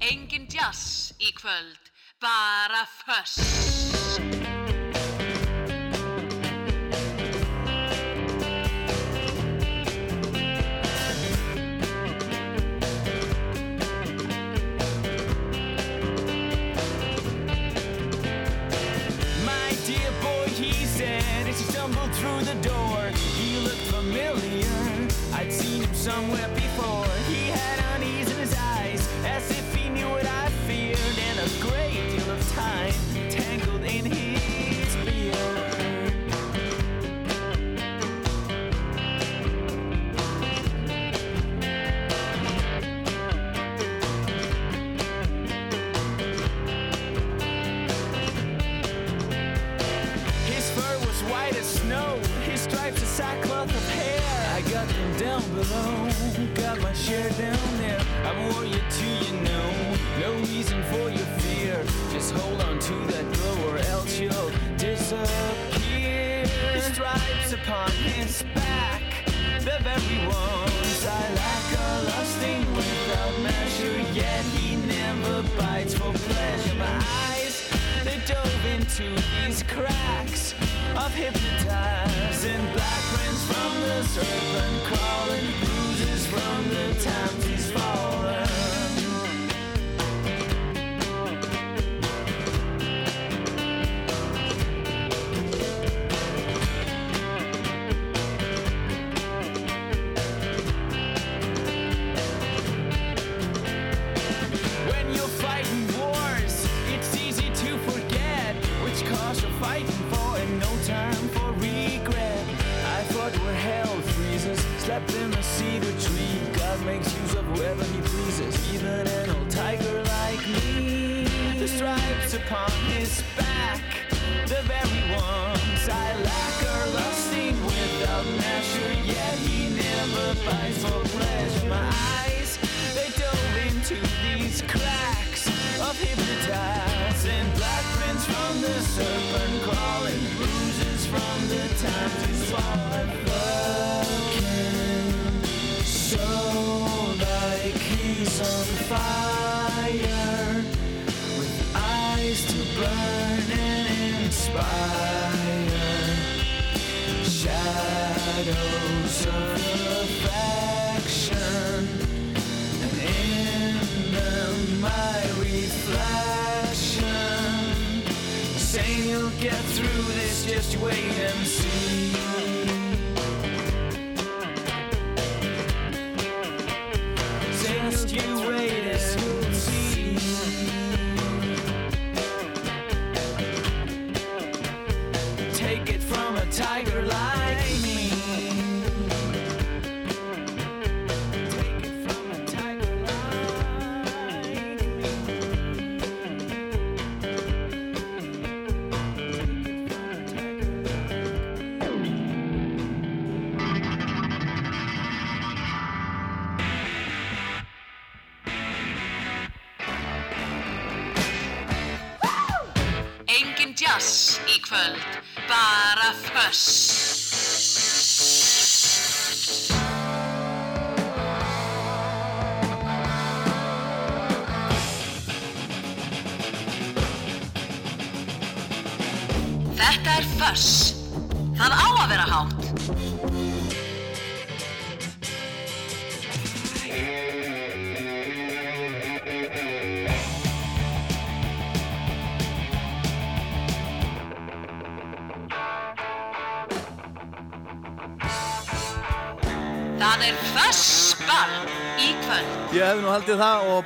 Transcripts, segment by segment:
Engin jazz í kvöld, bara föss. My dear boy, he said as he stumbled through the door, he looked familiar. I'd seen him somewhere before. Down there. I'm a warrior too, you know. No reason for your fear. Just hold on to that glow or else you'll disappear. The stripes upon his back, the very ones I lack are lusting without measure. Yet he never bites for pleasure. My eyes, they dove into these cracks of hypnotized and black prints from the serpent crawling bruises from the times he's fallen.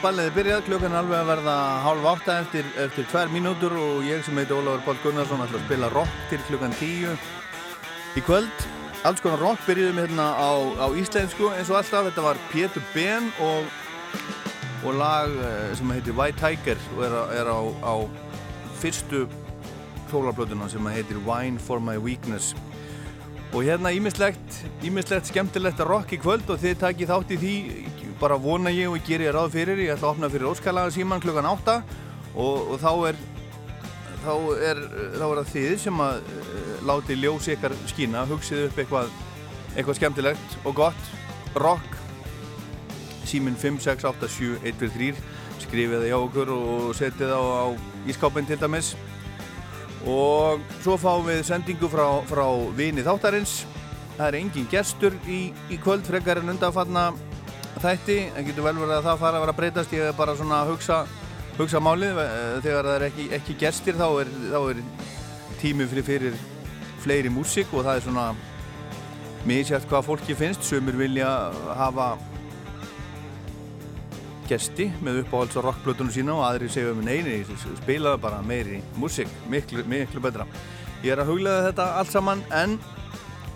Balliði byrjað klukkan er alveg að verða hálf átta eftir, eftir tvær mínútur og ég sem heiti Ólafur Pál Gunnarsson ætla að spila rock til klukkan tíu í kvöld. Alls konar rock byrjuðum hérna á, á íslensku eins og alltaf. Þetta var Pétur Ben og, og lag eh, sem heitir White Tiger og er, er á, á fyrstu fólarblötuna sem heitir Wine for my weakness. Og hérna ímislegt, ímislegt skemmtilegt að rock í kvöld og þið takið þátt í því, bara vona ég og gerir ég ráð fyrir, ég ætla að opna fyrir Óskalaga síman klukkan 8 og, og þá er, þá er, þá er það þið sem að uh, láti ljós ykkar skína, hugsið upp eitthvað, eitthvað skemmtilegt og gott, rock, símin 5687143, skrifið það hjá okkur og setið það á, á ískápin til dæmis. Og svo fáum við sendingu frá, frá vini þáttarins. Það er engin gestur í, í kvöld frekar en undanfanna þætti. En getur vel verið að það fara að vera að breytast. Ég er bara svona að hugsa, hugsa málið. Eh, þegar það er ekki, ekki gestir þá er, þá er tími fyrir, fyrir fleiri músík og það er svona misjæft hvað fólki finnst. Sömur vilja hafa gesti með uppáhalds og rockblötunum sína og aðri segja um neini, spilaðu bara meiri músík, miklu, miklu betra. Ég er að huglega þetta allt saman en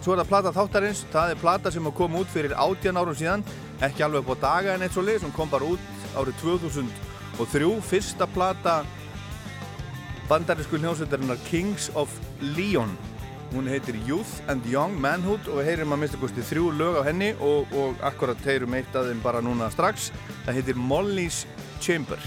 svo er það plata þáttarins. Það er plata sem kom út fyrir 18 árum síðan ekki alveg upp á daga en eitt svo leið sem kom bara út árið 2003 fyrsta plata bandarísku hljómsveitarinnar Kings of Leon Hún heitir Youth and Young Manhood og við heyrim að mista kosti þrjú lög á henni og, og akkurat heyrum eitt af þeim bara núna strax. Það heitir Molly's Chamber.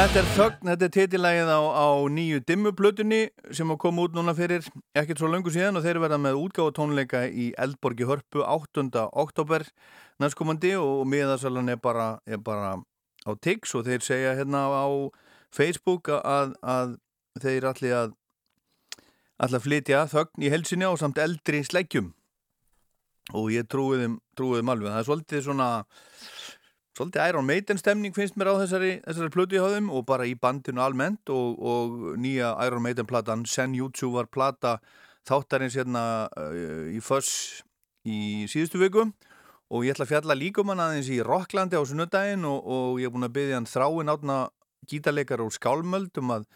Þetta er þögn, þetta er titilægið á, á nýju dimmuplutunni sem kom út núna fyrir ekkert svo löngu síðan og þeir verða með útgáðu tónleika í Eldborgi Hörpu 8. oktober næstkomandi og miðasalan er bara, er bara á TIX og þeir segja hérna á Facebook að, að þeir allir að allir flytja þögn í helsinni á samt eldri sleggjum og ég trúið þeim alveg það er svolítið svona svolítið Iron Maiden stemning finnst mér á þessari, þessari plötu í háðum og bara í bandinu almennt og, og nýja Iron Maiden platan Sen YouTube var plata þáttarins hérna uh, í Fuss í síðustu viku. Og ég ætla að fjalla líkum hann aðeins í Rocklandi á sunnudaginn og, og ég er búin að byggja hann þráin átna gítarleikar og skálmöld um að,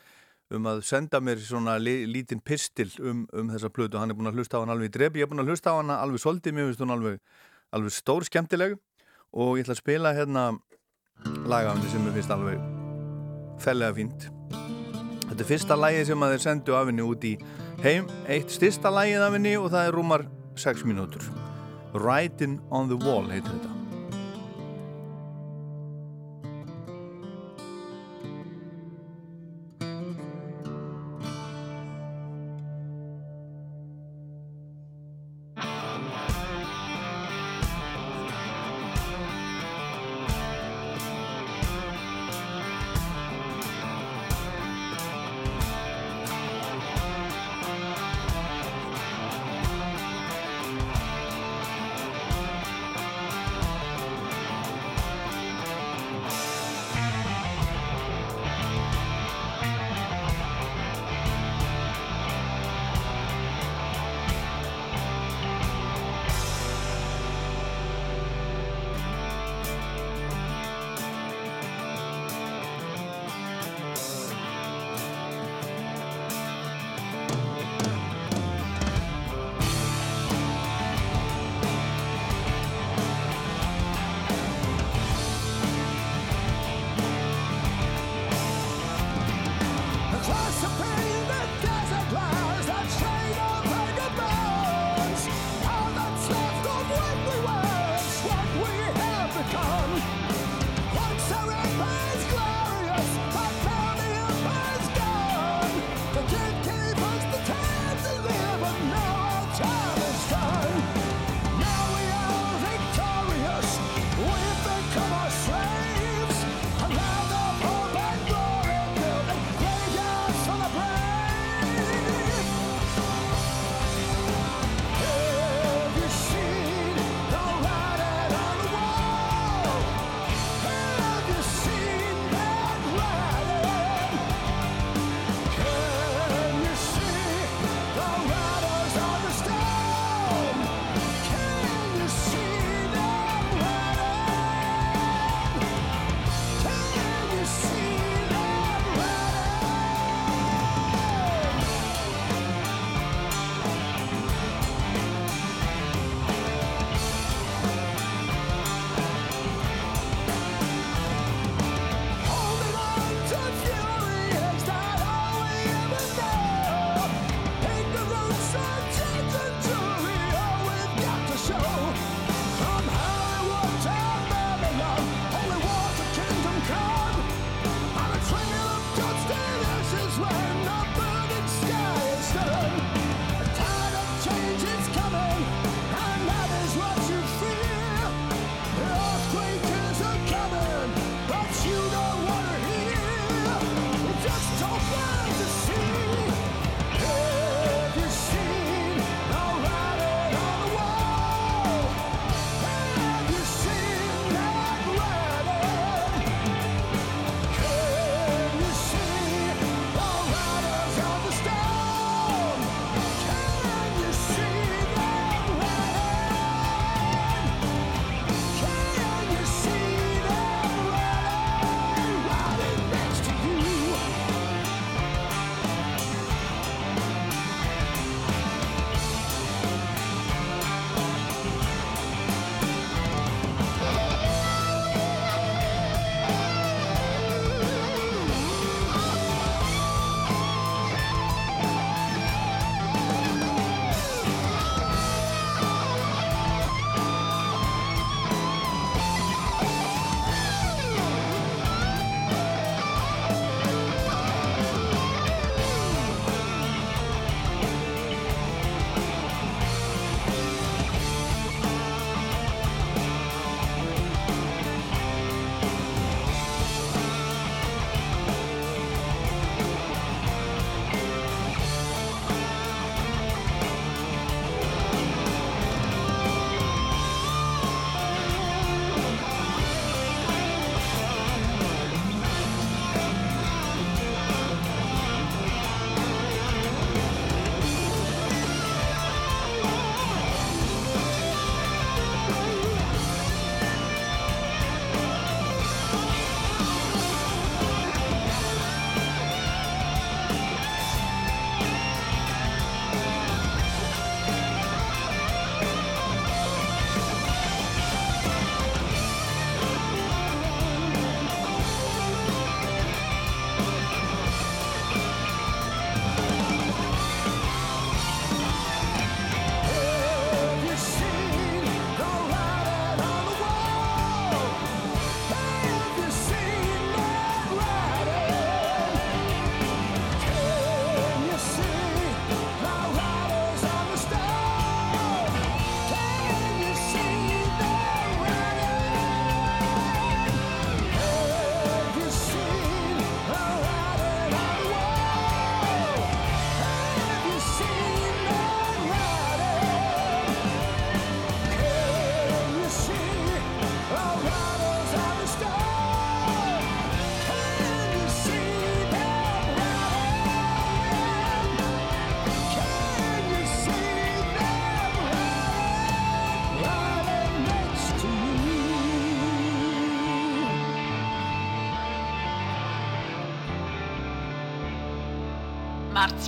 um að senda mér svona li, lítinn pistil um, um þessa plötu. Hann er búin að hlusta á hann alveg í dref ég er búin að hlusta á hann alveg svolítið, mér finnst hún alveg, alveg stór skemmtileg og ég ætla að spila hérna lagafni sem ég finnst alveg fellega fínt. Þetta er fyrsta lægi sem að þeir sendu af henni út í heim, eitt styrsta lægið af henni og það er rúmar 6 mínútur. Writing on the Wall heitir þetta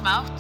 mouth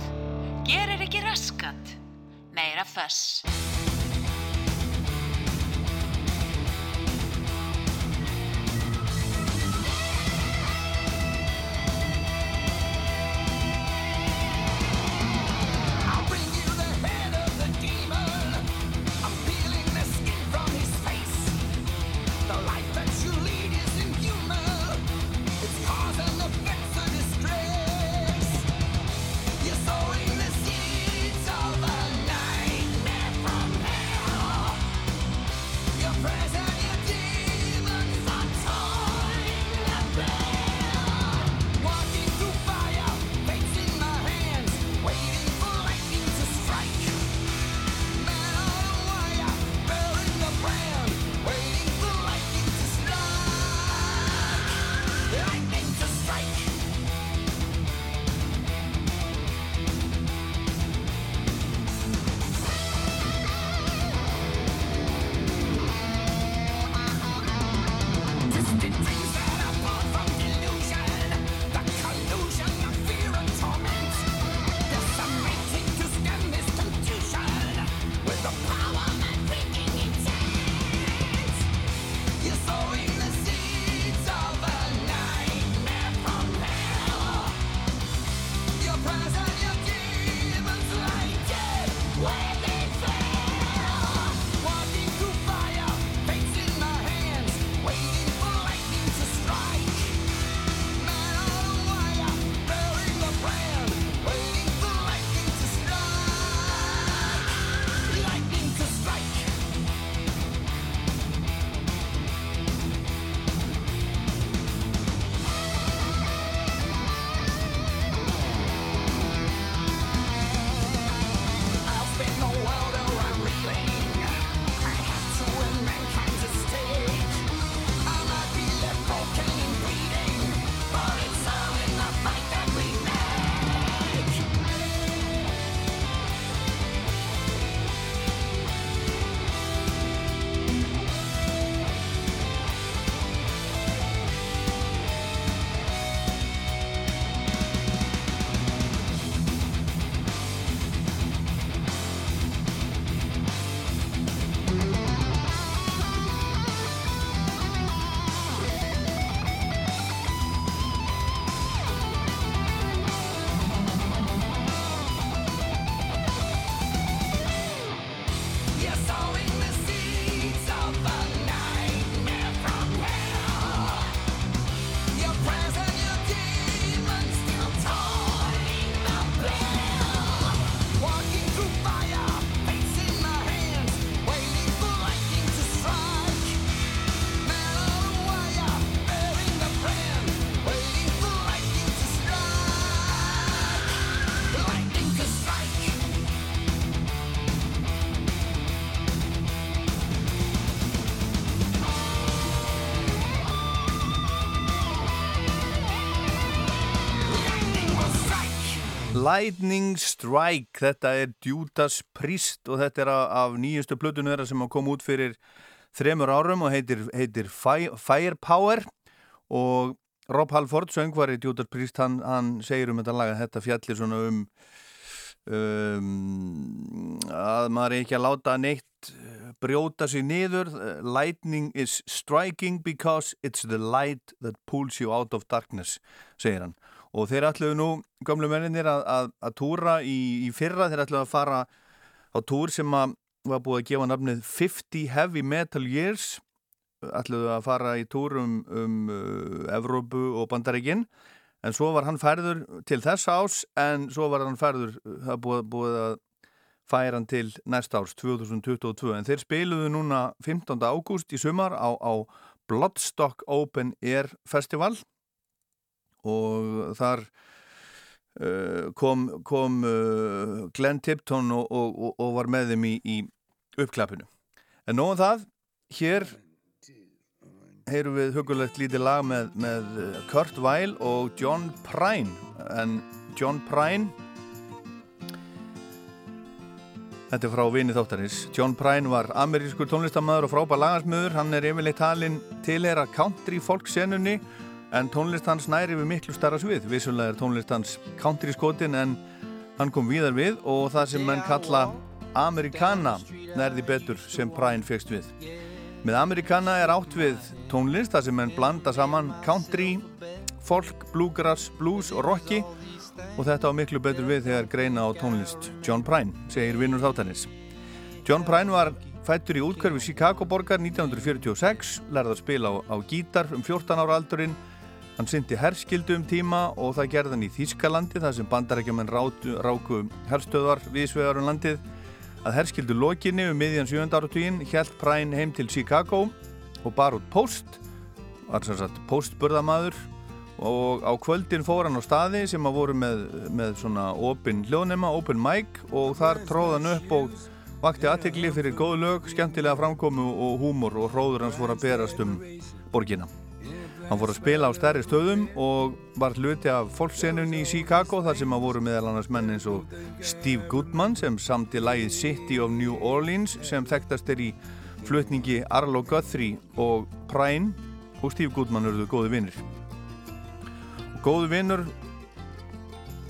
Lightning Strike, þetta er Judas Priest og þetta er af nýjustu plötunum þeirra sem kom út fyrir þremur árum og heitir, heitir Firepower. Og Rob Halford, söngvari Judas Priest, hann, hann segir um þetta lag að þetta fjallir svona um, um að maður ekki að láta neitt brjóta sig niður. Lightning is striking because it's the light that pulls you out of darkness, segir hann og þeir ætluðu nú, gamlu menninir að, að, að túra í, í fyrra, þeir ætluðu að fara á túr sem að var búið að gefa nafnið 50 Heavy Metal Years. Ætluðu að fara í túr um, um uh, Evrópu og Bandaríkinn en svo var hann færður til þess ás en svo var hann færður það búið, búið að færa hann til næst árs 2022 en þeir spiluðu núna 15. ágúst í sumar á, á Bloodstock Open Air Festival og þar uh, kom, kom uh, Glenn Tipton og, og, og var með þeim í, í uppklappinu. En nóðan um það, hér heyrum við hugulegt lítið lag með, með uh, Kurt Weill og John Prine en John Prine Þetta er frá vini þáttarins. John Prine var amerískur tónlistamöður og frábær lagarsmöður. Hann er yfirleitt talinn tilhera country fólksenunni en tónlist hans næri við miklu starra svið. Vissulega er tónlist hans country skotin en hann kom víðar við og það sem menn kalla Americana nærði betur sem Brian fegst við. Með Americana er átt við tónlist þar sem menn blanda saman country, folk, bluegrass, blues og rocki og þetta á miklu betur við þegar greina á tónlist John Prine, segir vinnur þáttanins. John Prine var fættur í útkverfi Chicago borgar 1946, lærði að spila á, á gítar um 14 ára aldurinn Hann syndi herskildu um tíma og það gerði hann í Þýskalandi þar sem bandarækjumenn ráku herstöðar viðsvegar um landið að herskildu lokinni um miðjan 7. áratugin helt Præn heim til Chicago og bar út post var sem sagt postburðamadur og á kvöldin fór hann á staði sem að voru með, með svona open hljóðnema, open mic og þar tróð hann upp og vakti aðtegli fyrir góðu lög, skemmtilega framkomu og húmor og hróður hans voru að berast um borgina. Hann fór að spila á stærri stöðum og var hluti af fólksenunni í Chicago þar sem að voru meðal annars menn eins og Steve Goodman sem samti lægið City of New Orleans sem þekktast er í flutningi Arlo Guthrie og Prine og Steve Goodman eruðu góði vinnir. Góði vinnur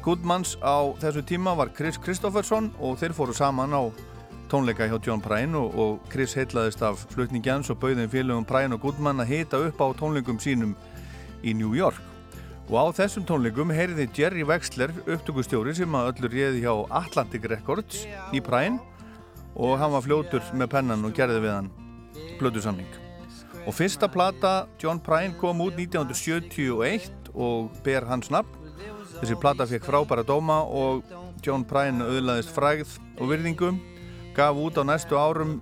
Goodmans á þessu tíma var Chris Kristofferson og þeir fóru saman á tónleika hjá John Prine og, og Chris heitlaðist af flutningjans og bauðin félögum Prine og Goodman að hita upp á tónleikum sínum í New York. Og á þessum tónleikum heyriði Jerry Wexler, upptökustjóri sem að öllur réði hjá Atlantic Records í Prine og hann var fljótur með pennan og gerði við hann blödu samning. Og fyrsta plata John Prine kom út 1971 og ber hans nafn. Þessi plata fekk frábæra dóma og John Prine auðlaðist fræð og virðingum gaf út á næstu árum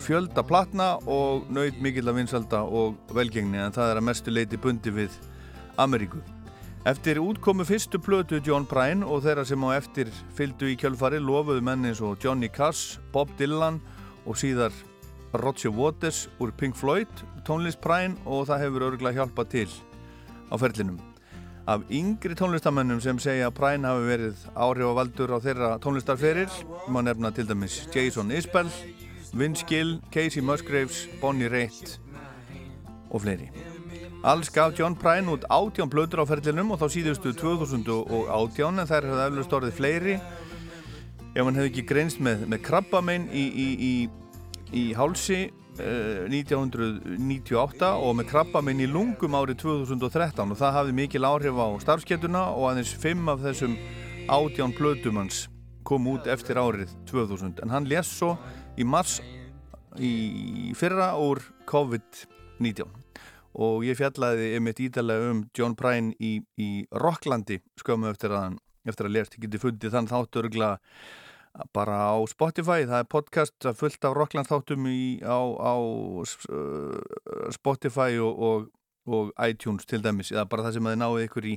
fjölda platna og nöyð mikill að vinsalda og velgengni en það er að mestu leiti bundi við Ameríku. Eftir útkomu fyrstu plötu John Prine og þeirra sem á eftir fylgdu í kjölfari lofuðu menni eins og Johnny Cass, Bob Dylan og síðar Roger Waters úr Pink Floyd, tónlist Prine og það hefur örgulega hjálpað til á ferlinum af yngri tónlistamennum sem segja að Prine hafi verið áhrifavaldur á þeirra tónlistarferir má nefna til dæmis Jason Isbell Vince Gill, Casey Musgraves Bonnie Raitt og fleiri. Alls gaf John Prine út átján blöður á ferlinum og þá síðustu 2018 en þær hefði eflust orðið fleiri. Ef hann hefði ekki greinst með, með krabbamein í, í, í, í hálsi 1998 eh, og með krabba minn í lungum árið 2013 og það hafði mikil áhrif á starfskettuna og aðeins fimm af þessum átján blöðdumans kom út eftir árið 2000 en hann les svo í mars í fyrra úr COVID-19 og ég fjallaði einmitt ídalega um John Prine í, í Rocklandi skömmu eftir að eftir að lérst, ég geti fundið þann þáttu örgla bara á Spotify, það er podcast fullt af rocklandþáttum á, á Spotify og, og, og iTunes til dæmis, eða bara það sem þið náðu ykkur í,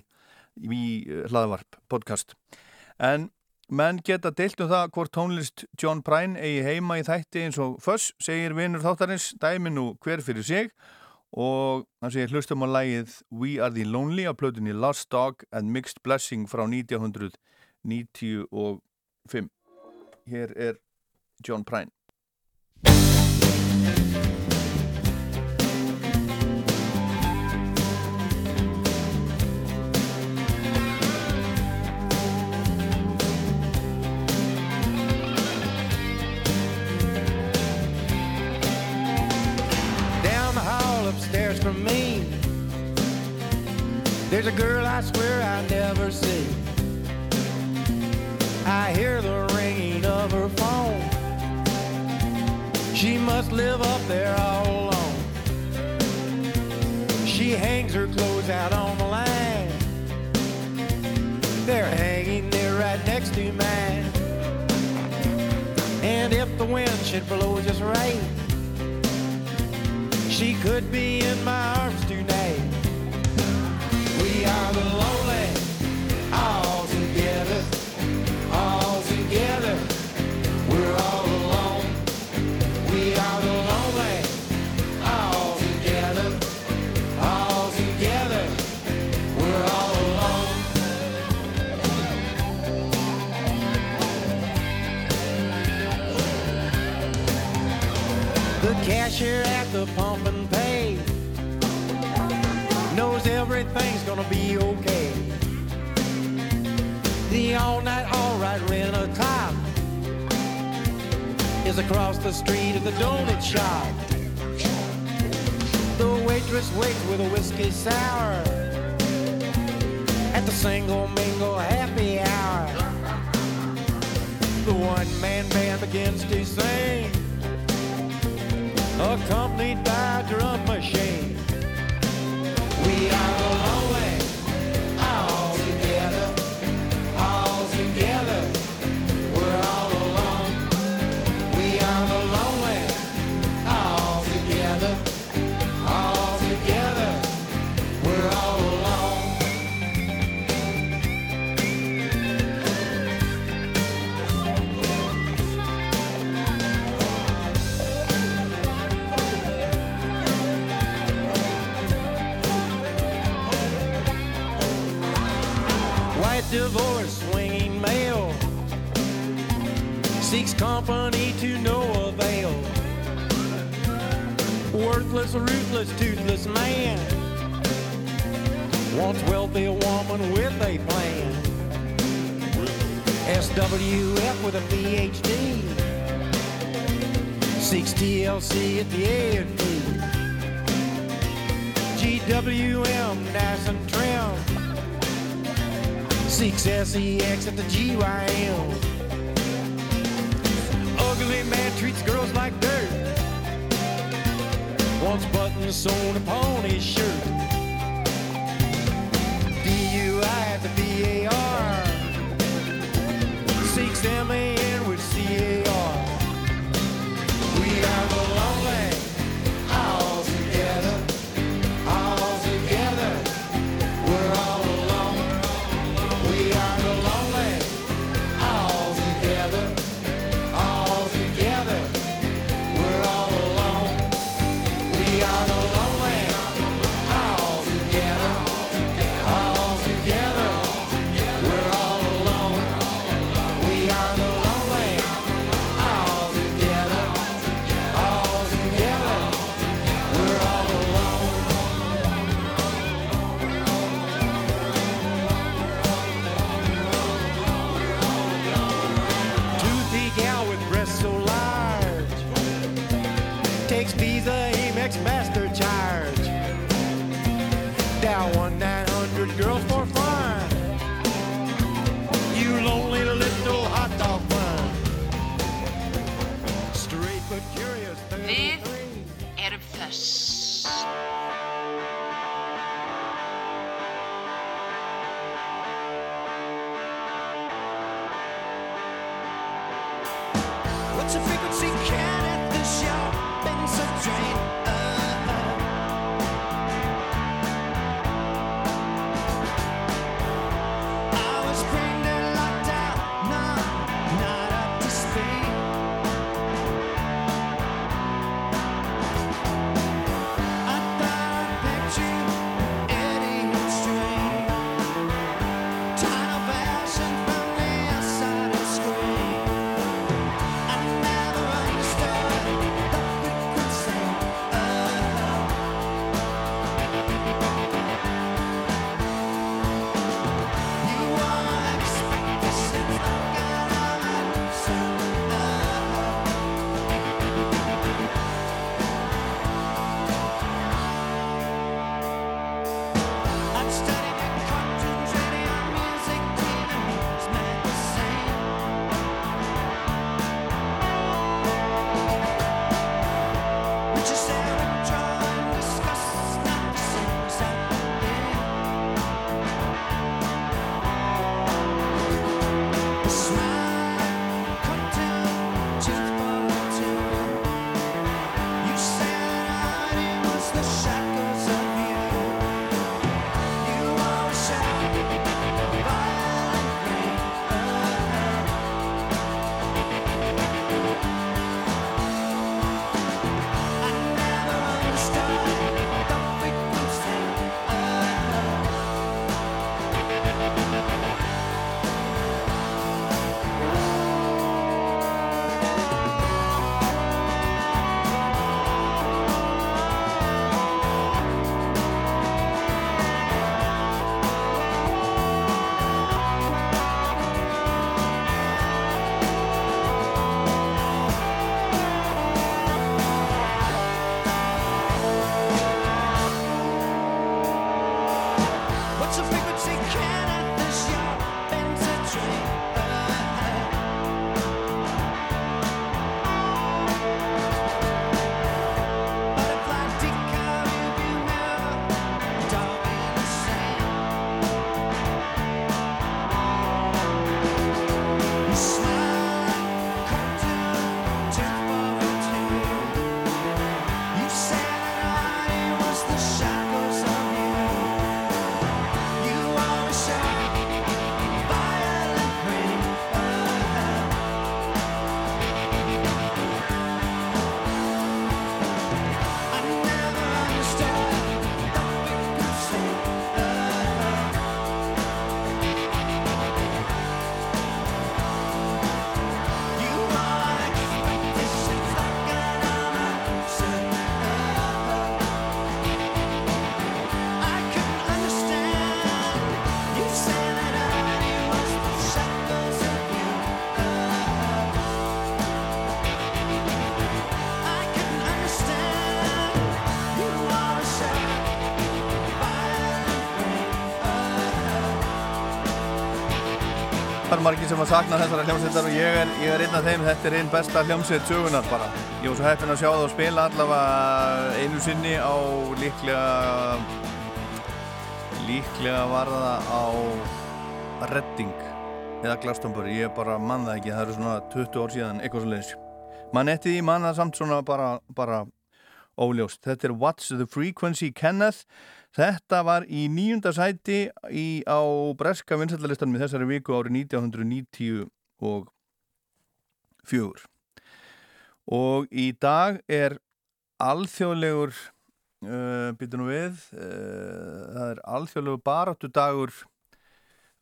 í hlaðvarp podcast. En menn geta deilt um það hvort tónlist John Prine eigi heima í þætti eins og Fuss, segir vinnur þáttarins, dæminu hver fyrir sig og hann segir hlustum á lægið We Are The Lonely á plötunni Lost Dog and Mixed Blessing frá 1995 hér er John Prine. Down the hall upstairs from me There's a girl I swear I never see. I hear the her phone. She must live up there all alone. She hangs her clothes out on the line. They're hanging there right next to mine. And if the wind should blow just right, she could be in my arms tonight. We are the lonely, cashier at the pump and pay knows every be okay. The all night alright rent a cop across the street at the donut shop. The waitress waits with a whiskey sour at the single mingle happy hour. The one man band begins to sing, accompanied by a drum machine. We are the lonely, company to no avail. Worthless, ruthless, toothless man wants wealthy a woman with a plan. SWF with a PhD seeks TLC at the A&P. GWM, nice and trim seeks sex at the GYM. Man treats girls like dirt. Wants buttons sewn upon his shirt. DUI at the BAR. Seeks MAN margir sem að sakna þessara hljómsveitar og ég er, ég er einn af þeim, þetta er einn besta hljómsveit sögunar bara. Ég var svo heppin að sjá það og spila allavega einu sinni á líklega, líklega var það á Redding eða Glastonbury, ég bara mann það ekki, það eru svona 20 ár síðan, eitthvað svo leiðis. Mann eftir því mann það samt svona bara, bara óljóst. Þetta er What's the Frequency Kenneth Þetta var í nýjunda sæti í, á breska vinsætlarlistanum í þessari viku árið 1994 og í dag er alþjóðlegur uh, býtum við uh, það er alþjóðlegur baráttu dagur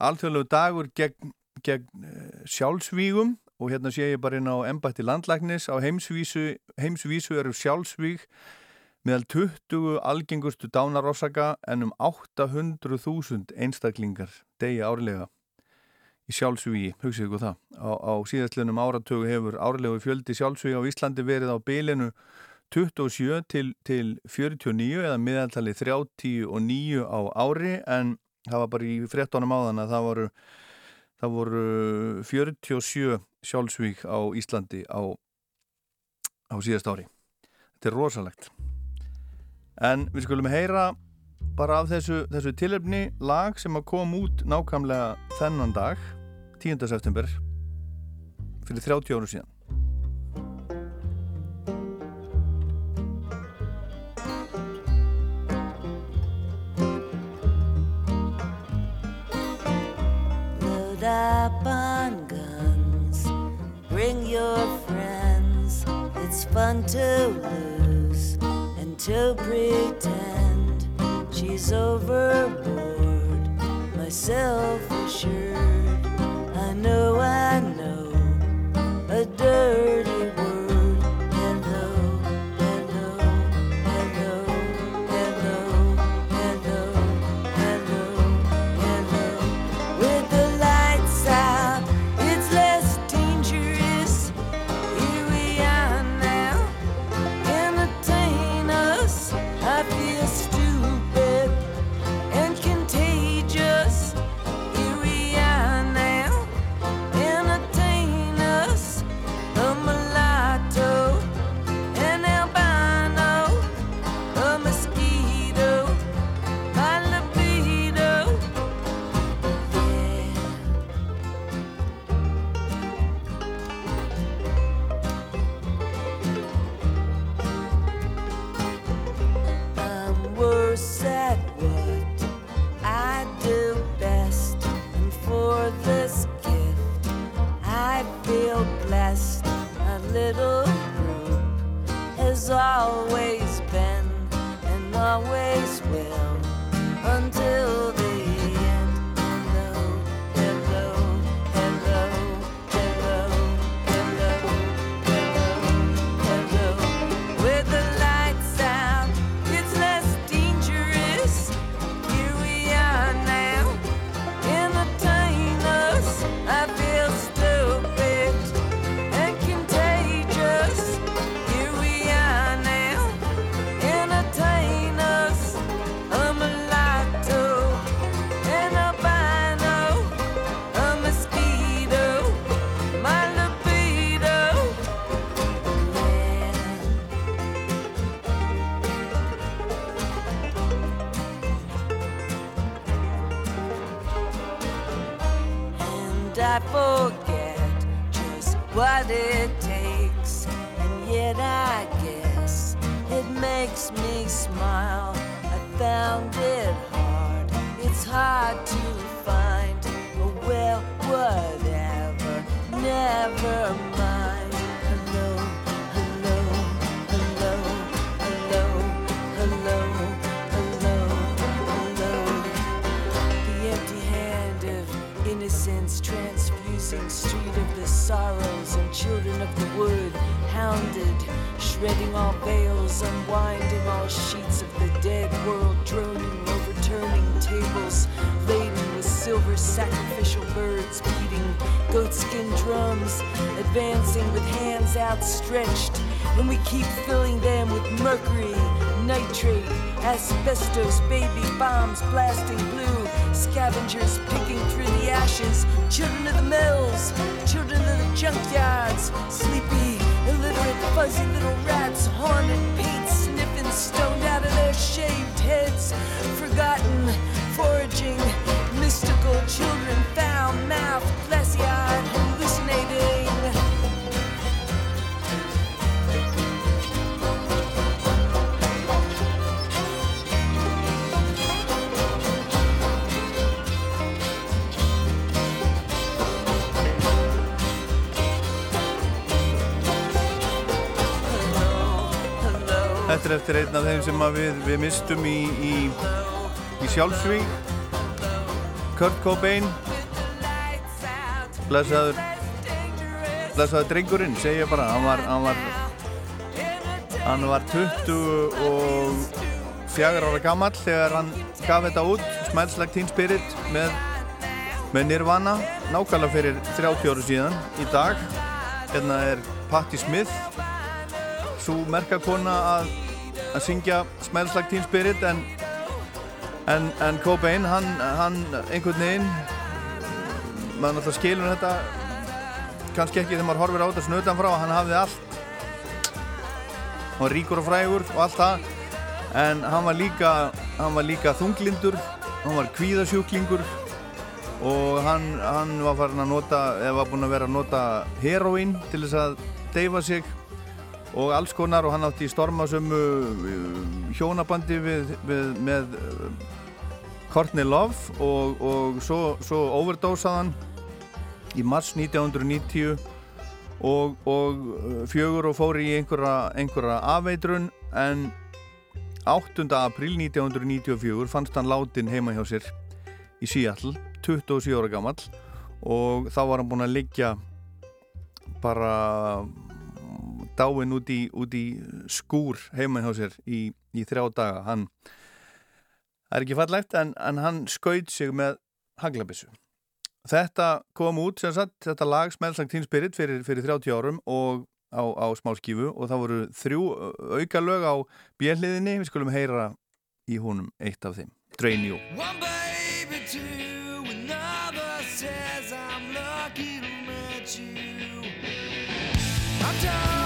alþjóðlegur dagur gegn, gegn uh, sjálfsvígum. Og hérna sé ég bara inn á embætti landlæknis. Á heimsvísu, heimsvísu eru sjálfsvíg meðal 20 algengustu dánarossaka en um 800.000 einstaklingar degi árlega. Í sjálfsvígi, hugsið ykkur það. Á, á síðastlunum áratögu hefur árlegu fjöldi sjálfsvígi á Íslandi verið á beilinu 27 til, til 49 eða miðaltali 39 á ári en það var bara í 13 áðan að það voru, það voru 47 sjálfsvíg á Íslandi á, á síðast ári. Þetta er rosalegt En við skulum heyra bara af þessu, þessu tilöfni lag sem að koma út nákvæmlega þennan dag, 10. september, fyrir 30 áru síðan. Load up on guns, bring your friends. It's fun to lose to pretend she's overboard. Myself assured, I know, I know a dirty sem við, við mistum í, í, í sjálfsvík Kurt Cobain. Blessaður blessaður drengurinn segja bara. Hann var, hann var hann var 20 og fjagur ára gammal þegar hann gaf þetta út Smells Like Teen Spirit með, með Nirvana nákvæmlega fyrir 30 áru síðan í dag. Hérna er Patti Smith. Svo merkakona að, að syngja Smells Like Teen Spirit en, en, en Cobain hann, hann einhvern veginn maður náttúrulega skilur þetta kannski ekki þegar maður horfir á þetta snutan frá hann hafði allt. Hann var ríkur og frægur og allt það en hann var líka hann var líka þunglindur hann var kvíðasjúklingur og hann, hann var farin að nota eða var búinn að vera að nota heroín til þess að deyfa sig og alls konar og hann átti í stormasömmu uh, hjónabandi við, við, með uh, Courtney Love og, og svo, svo overdósað hann í mars 1990 og, og uh, fjögur og fór í einhverja, einhverja afveitrun en 8. april 1994 fannst hann látin heima hjá sér í Seattle 27 ára gammal og þá var hann búinn að liggja bara dáin út í, út í skúr heima hjá sér í, í þrjá daga. Hann er ekki fallegt en, en hann skaut sig með haglabissu þetta kom út sem sagt þetta lag Smells Like Teen Spirit fyrir, fyrir 30 árum og á, á smáskífu og það voru þrjú auka lög á bjelliðinni við skulum heyra í húnum eitt af þeim. Drain You. One baby, two, another says I'm lucky to meet you. I don't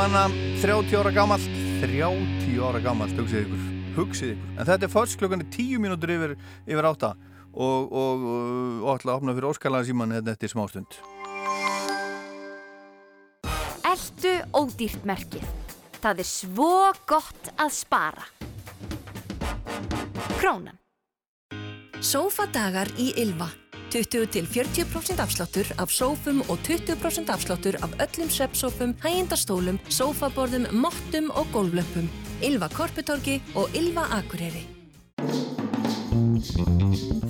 Nirvana, 30 ára gamalt 30 ára gamalt, hugsið ykkur hugsið ykkur, en þetta er först klukkan er 10 mínútur yfir, yfir átta og, og, og, og ætla að opna fyrir óskalega síman hérna eftir smástund Eltu ódýrt merkið. Það er svo gott að spara. Krónan. Sófadagar í Ylva. 20 til 40% afsláttur af sófum og 20% afsláttur af öllum sveppsófum, hægindastólum, sófaborðum, mottum og gólflömpum. Ylva Korputorgi og Ylva Akureyri.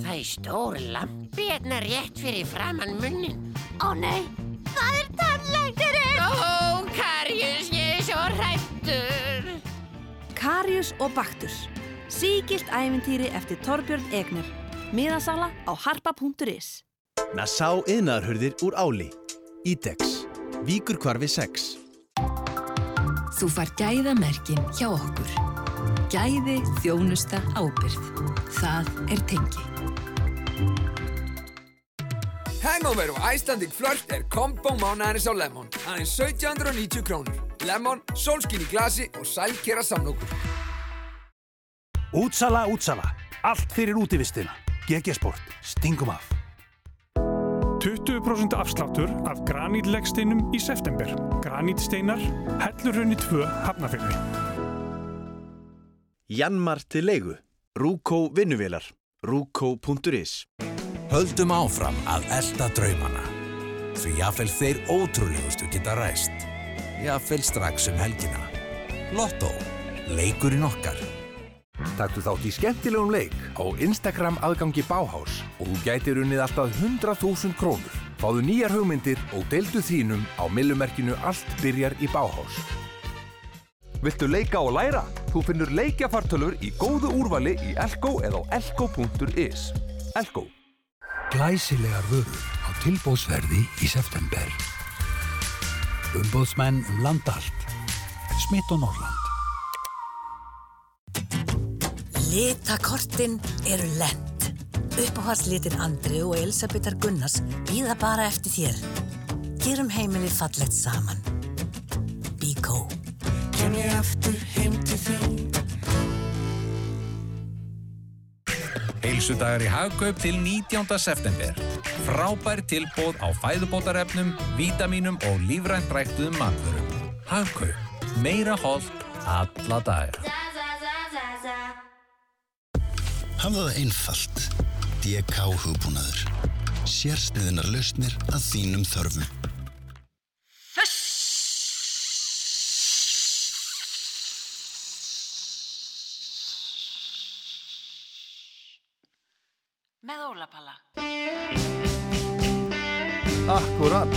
Það er stór lampi hérna rétt fyrir framann munnin. Ó nei, það er tannlæknirinn! Ó, Karius, ég er svo hrættur. Karius og Baktus. Síkilt ævintýri eftir Torbjörn Egner. Miðasala á harpa.is Nassá yðnaðarhurðir úr áli. Ítex. Víkur kvarfi 6. Þú far gæðamerkin hjá okkur. Gæði, þjónusta, ábyrð. Það er tengi. Hangover og Icelandic Flirt er kombo mánaðarins á Lemon. Aðeins 1790 krónur. Lemon, sólskinn í glasi og sælkera samlokur. Útsala, útsala. Allt fyrir útivistina. GG Sport. Stingum af. 20% afsláttur af granítlegsteinum í september. Granítsteinar, hellurhraunni 2 hafnafyrði. Janmar til leigu. Rúkó vinnuvélar. Rúkó.is Höldum áfram að elda draumana. Því jáfnvel þeir ótrúlegustu geta ræst. Jáfnvel strax um helgina. Lotto. Leikurinn okkar. Taktu þátt í skemmtilegum leik á Instagram aðgangi Báhás og þú gætir unnið alltaf 100.000 krónur. Fáðu nýjar hugmyndir og deildu þínum á millumerkinu Allt byrjar í Báhás. Viltu leika og læra? Þú finnur leikjafartölur í góðu úrvali í Elko eða á elko.is. Elko. Glæsilegar vörur á tilbóðsverði í september. Umbóðsmenn um land allt. Smitt og Norrland. Litakortin eru lent. Uppáhaldslitin Andri og Elisabethar Gunnars býða bara eftir þér. Gerum heimilið fallegt saman. Bíkó. Kem ég aftur heim til þín Heilsudagar í Hagkaup til 19. september. Frábær tilbóð á fæðubótarefnum, vítamínum og lífrænt ræktuðum matvörum. Hagkaup. Meira holt alla daga. Hafðu það einfalt. DK hugbúnaður. Sérsniðinar lausnir að þínum þörfum. Með ólapalla. Akkurat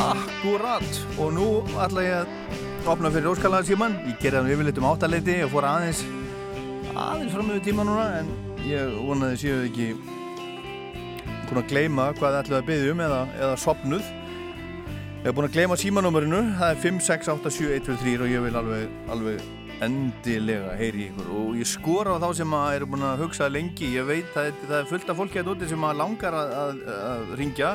Akkurat Og nú ætla ég að opna fyrir óskalaða síman Ég gerði það yfirleitt um áttaleiti og fór aðeins aðeins fram með tíma núna en ég vonaði séu ekki búin að gleyma hvað þið ætlaði að byggja um eða, eða sopnuð Ég hef búin að gleyma símanúmerinu það er 5687123 og ég vil alveg, alveg endilega heyri ykkur. Og ég skora á þá sem að eru búin að hugsa lengi. Ég veit að það er fullt af fólki að úti sem að langar að, að, að ringja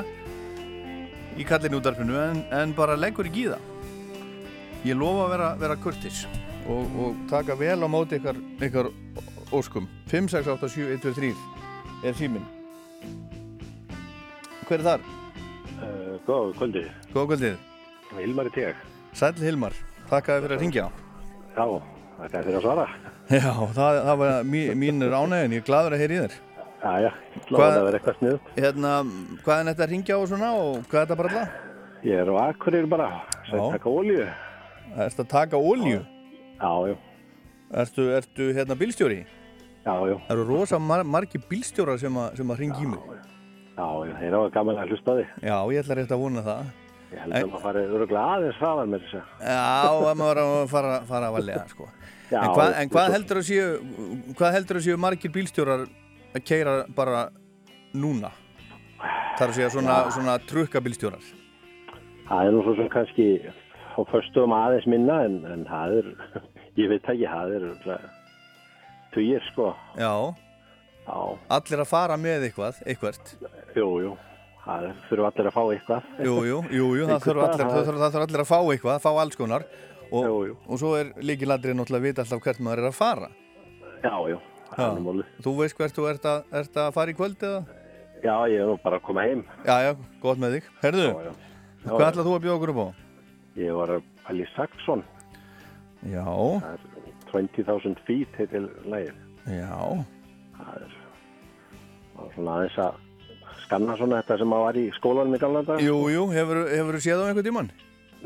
í kallinu útarfinu en, en bara leggur ekki í það. Ég lofa að vera, vera kurtis og, og taka vel á móti ykkar, ykkar óskum 5687123 er símin hver er þar? Uh, góð kvöldið. Góð kvöldið Hilmar í teg. Sæl Hilmar, takk að þið fyrir að ringja Já, það er fyrir að svara. Já, það, það var mí, mínur ánægin, ég er gladur að heyra í þér Já, já, gláðan að vera eitthvað sniðut. Hérna, hvað er þetta að ringja á og svona og hvað er þetta bara alltaf? Ég er á Akureyri bara, sem Já. taka ólíu. Erstu að taka ólju? Já, já. Ertu, ertu hérna bílstjóri? Já, já. Það eru rosa mar margi bílstjórar sem, a, sem að ringi í mig Já, já, þeir eru gaman að hlusta því. Já, ég ætla rétt að vona það Ég held að maður farið öruglega aðeins hraðar með þess að. Já, að maður fara, fara að valega sko. Já, en, hvað, en hvað heldur að séu hvað heldur að séu margir bílstjórar að keira bara núna þar að segja svona, svona trukkabilstjórar. Það er nú svo sem kannski á föstum aðeins minna en, en það er, ég veit ekki, það er tugir sko. Já. Já. Allir að fara með eitthvað, eitthvert. Jú, jú, það þurfa allir að fá eitthvað. Jú, jú, jú, jú það þurfa allir, þurfa allir að fá eitthvað, fá alls konar. Og, Jú, jú. og svo er líkiladrið náttúrulega að vita alltaf hvert maður er að fara. Já, jú, það er nú málið. Þú veist hvert þú ert að, ert að fara í kvöld eða? Já, ég er bara að koma heim. Já, já, gott með þig. Herðu, Já, já. Já, hvað ætlað þú að bjóða okkur upp á? Ég var að pæli Saxon. Já. Það er 20.000 feet heitir lægir. Já. Það er, svona aðeins að skanna svona þetta sem að var í skólanum í gamla dag. Jú, jú, hefur, þú séð á einhvern tímann?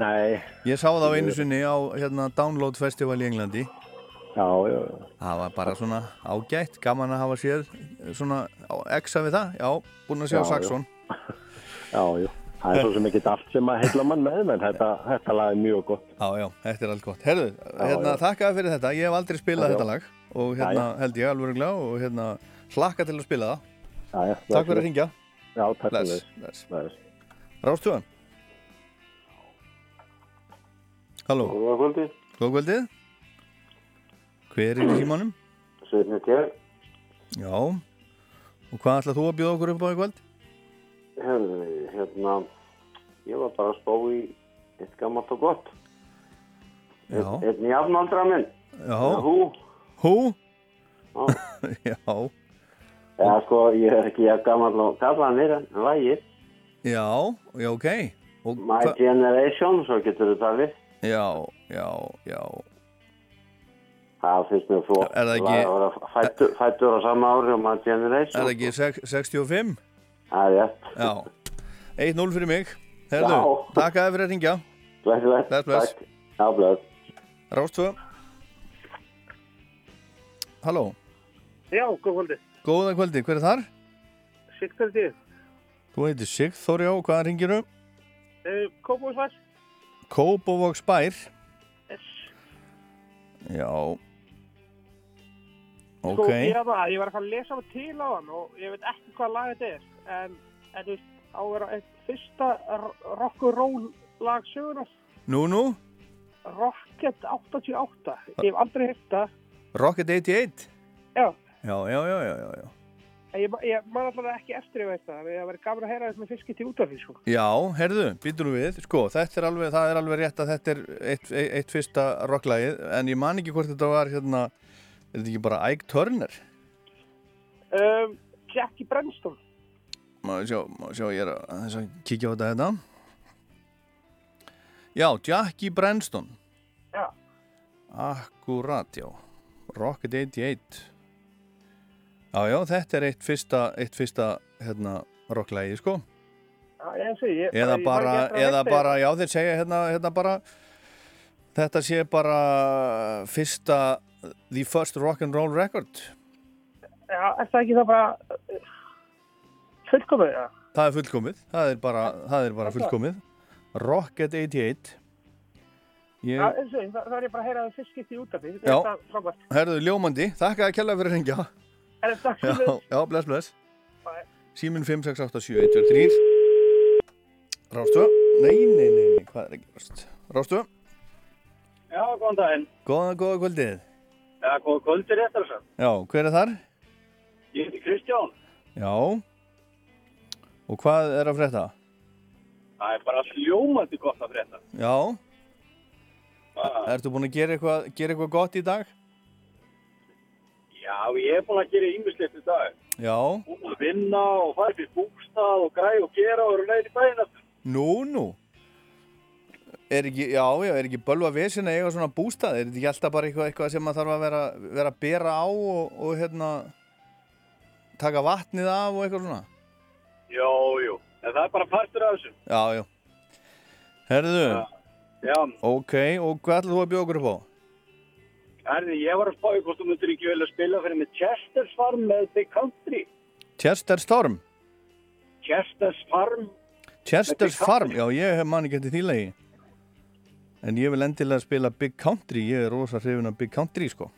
Nei. Ég sá það á einu sinni á hérna, Download Festival í Englandi. Já, já. Það var bara svona ágætt, gaman að hafa séð svona exa við það. Já, búin að sjá Já, já. Saxon. Já, já. Það er svo sem ekki allt sem að heilla mann með, en þetta, þetta lag er mjög gott. Já, já, þetta er allt gott. Herðu, hérna, já. þakkaði fyrir þetta. Ég hef aldrei spilað Já, já. þetta lag og hérna Já, já. held ég alveg glá og hérna hlakka til að spila það. Já, já. Takk fyrir að ringja. Já, takk fyrir. Bless. Rástuðan. Halló. Góða kvöldi. Góða kvöldið. Hver er í símanum? Sveitni Tjær. Já. Og hvað ætlað þú að bjóða okkur upp á í kvöld? Herði, hérna, ég var bara að spá í eitt gammalt og gott. Já. Einn jafnaldra minn. Já. Hú. Hú? Já. Já. Eða sko, ég er ekki jafn gammal og gallanir en lægir. Já, já, ok. Og My hva- Generation, svo getur þú talið. Já, já, já. Það finnst mér flott. Er það ekki- að Fættur, á sama ári og My Generation. Er það ekki sex- 65? Það er rétt. Já. 1-0 fyrir mig. Herðu, takk að þið fyrir að ringja. Bless, bless. Bless, bless. Takk. Já, bless. Rástfö. Halló. Já, góð kvöldi. Góða kvöldi, hver er þar? Sigtur þið. Þú heitir Sigþór, já, hvaðan ringiru? Uh, Kópavóksvall. Kópavóks bær. Yes. Já. Sko, Ok. ég, var ég var eitthvað að lesa mig til á hann og ég veit ekki hvað lag þetta er. En, en þú veist, á að vera eitt fyrsta r- rock and roll lag sögunar. Nú, nú. Rocket 88. Ég hef aldrei hýrt það. Rocket 88. Já. Já, já, já, já, já, ég, ég man alltaf ekki eftir ég veit það. Það var gaman að heyra þetta með fiskit í útvarfi, sko. Já, herðu, býtur við, sko, þetta er alveg, það er alveg rétt að þetta er eitt, eitt, eitt fyrsta rocklagið, en ég man ekki hvort þetta var, hérna, er þetta ekki bara Ike Turner? Um, Jackie Brenston. Má við sjá, má við sjá, ég er að, aðeins að kíkja á þetta hérna. Já, Jackie Brenston. Já. Akkurat, já. Rocket 88. Já, já, þetta er eitt fyrsta, eitt fyrsta, hérna, rocklagið, sko. Já, ég sé, ég, Eða ég bara, eða bara, já, þeir segja hérna, hérna bara, þetta sé bara fyrsta, the first rock and roll record. Já, er það ekki það bara fullkomið, já? Það er fullkomið, það er bara, það er bara fullkomið. Rocket 88. Ég... Já, eins og því, það, það er ég bara að heyra það fiskit í útvarfi. Já. Er. Herðu, ljómandi, þakka að kella fyrir. Er þetta Já, já, bless, bless. Bye. Símin 5687123. Rástu? Nei, nei, nei, nei, hvað er ekki rást? Rástu? Já, góðan daginn. Góða, góða kvöldið. Já, góða kvöldi réttar. Já, hver er þar? Ég heiti Kristján. Já. Og hvað er að frétta? Það er bara sljómandi gott að frétta. Já. Ah. Ertu búin að gera eitthvað, gera eitthvað gott í dag? Já, ég er búin að gera ímislegt í dag. Já. Búin að vinna og fara fyrir búkstað og græ og gera og eru leiðin í bæinn aftur. Nú, nú. Er ekki, já, já, er ekki bölva vesen að eiga svona bústað? Er þetta ekki alltaf bara eitthvað, eitthvað sem maður þarf að vera, vera að bera á og, og hérna taka vatnið af og eitthvað svona? Jó, jú. En það er bara partur af þessu. Já, já. Herðu, Já, ok, og hvað ætlaðu þú að bjóða okkur upp á? herði, ég var að spá í hvort þú myndir ekki vel að spila fyrir með Chester's Farm með Big Country. Chester's Farm. Chester's Big Country. Farm, já, ég hef manni getið því lagi. En ég vil endilega spila Big Country, ég er rosa hrifin af Big Country, sko.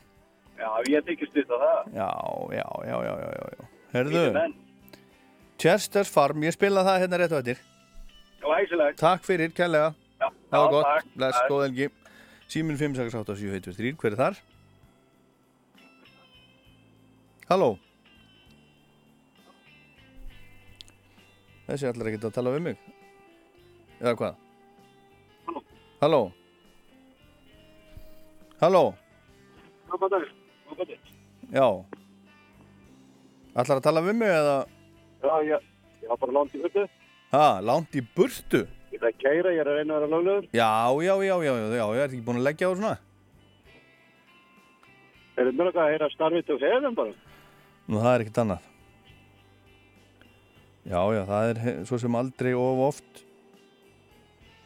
Já, ég tekist á það. Já, já, já, já, já, já. Herðu. Chester's Farm, ég spila það hérna rétt á eftir. Já, æsilegt. Takk fyrir, kærlega. Já, Það var gott, bless, góð helgi. Símin 5687123, hver er þar? Halló. Þessi ætlar ekki að tala við mig. Eða hvað? Halló. Halló. Dag. Já. Ætlar að tala við mig eða Já, ég, ég var bara langt í völdu. Ha, langt í burtu Ég ætla að keira, ég er að reyna að vera löglegur. Já, já, já, já, já, já, ég er ekki búin að leggja á svona Er þetta mjög að heyra starfið til hefðum bara? Nú, það er ekkert annað Já, já, það er svo sem aldrei of oft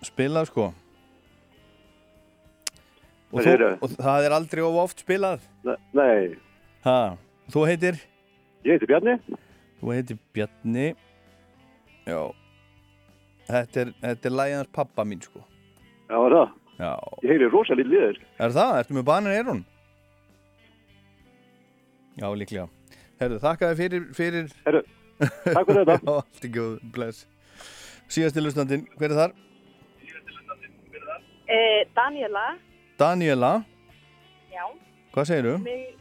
spilað, sko og, þú, og það er aldrei of oft spilað Ne- Nei, ha, Þú heitir? ég heiti Bjarni. Þú heitir Bjarni Já Þetta er, þetta er lægjans pappa mín, sko Já, var það. Já Ég heyri rosa lítið liður. Er það? Ertu með banin eirun? Já, líklega. Herðu, þakka þér fyrir... fyrir... Herðu, takk fyrir þetta. Já, allt í góð, bless. Síðasti lustandinn, hver er þar? Eh, Daniela, Daniela, já, hvað segirðu? mig,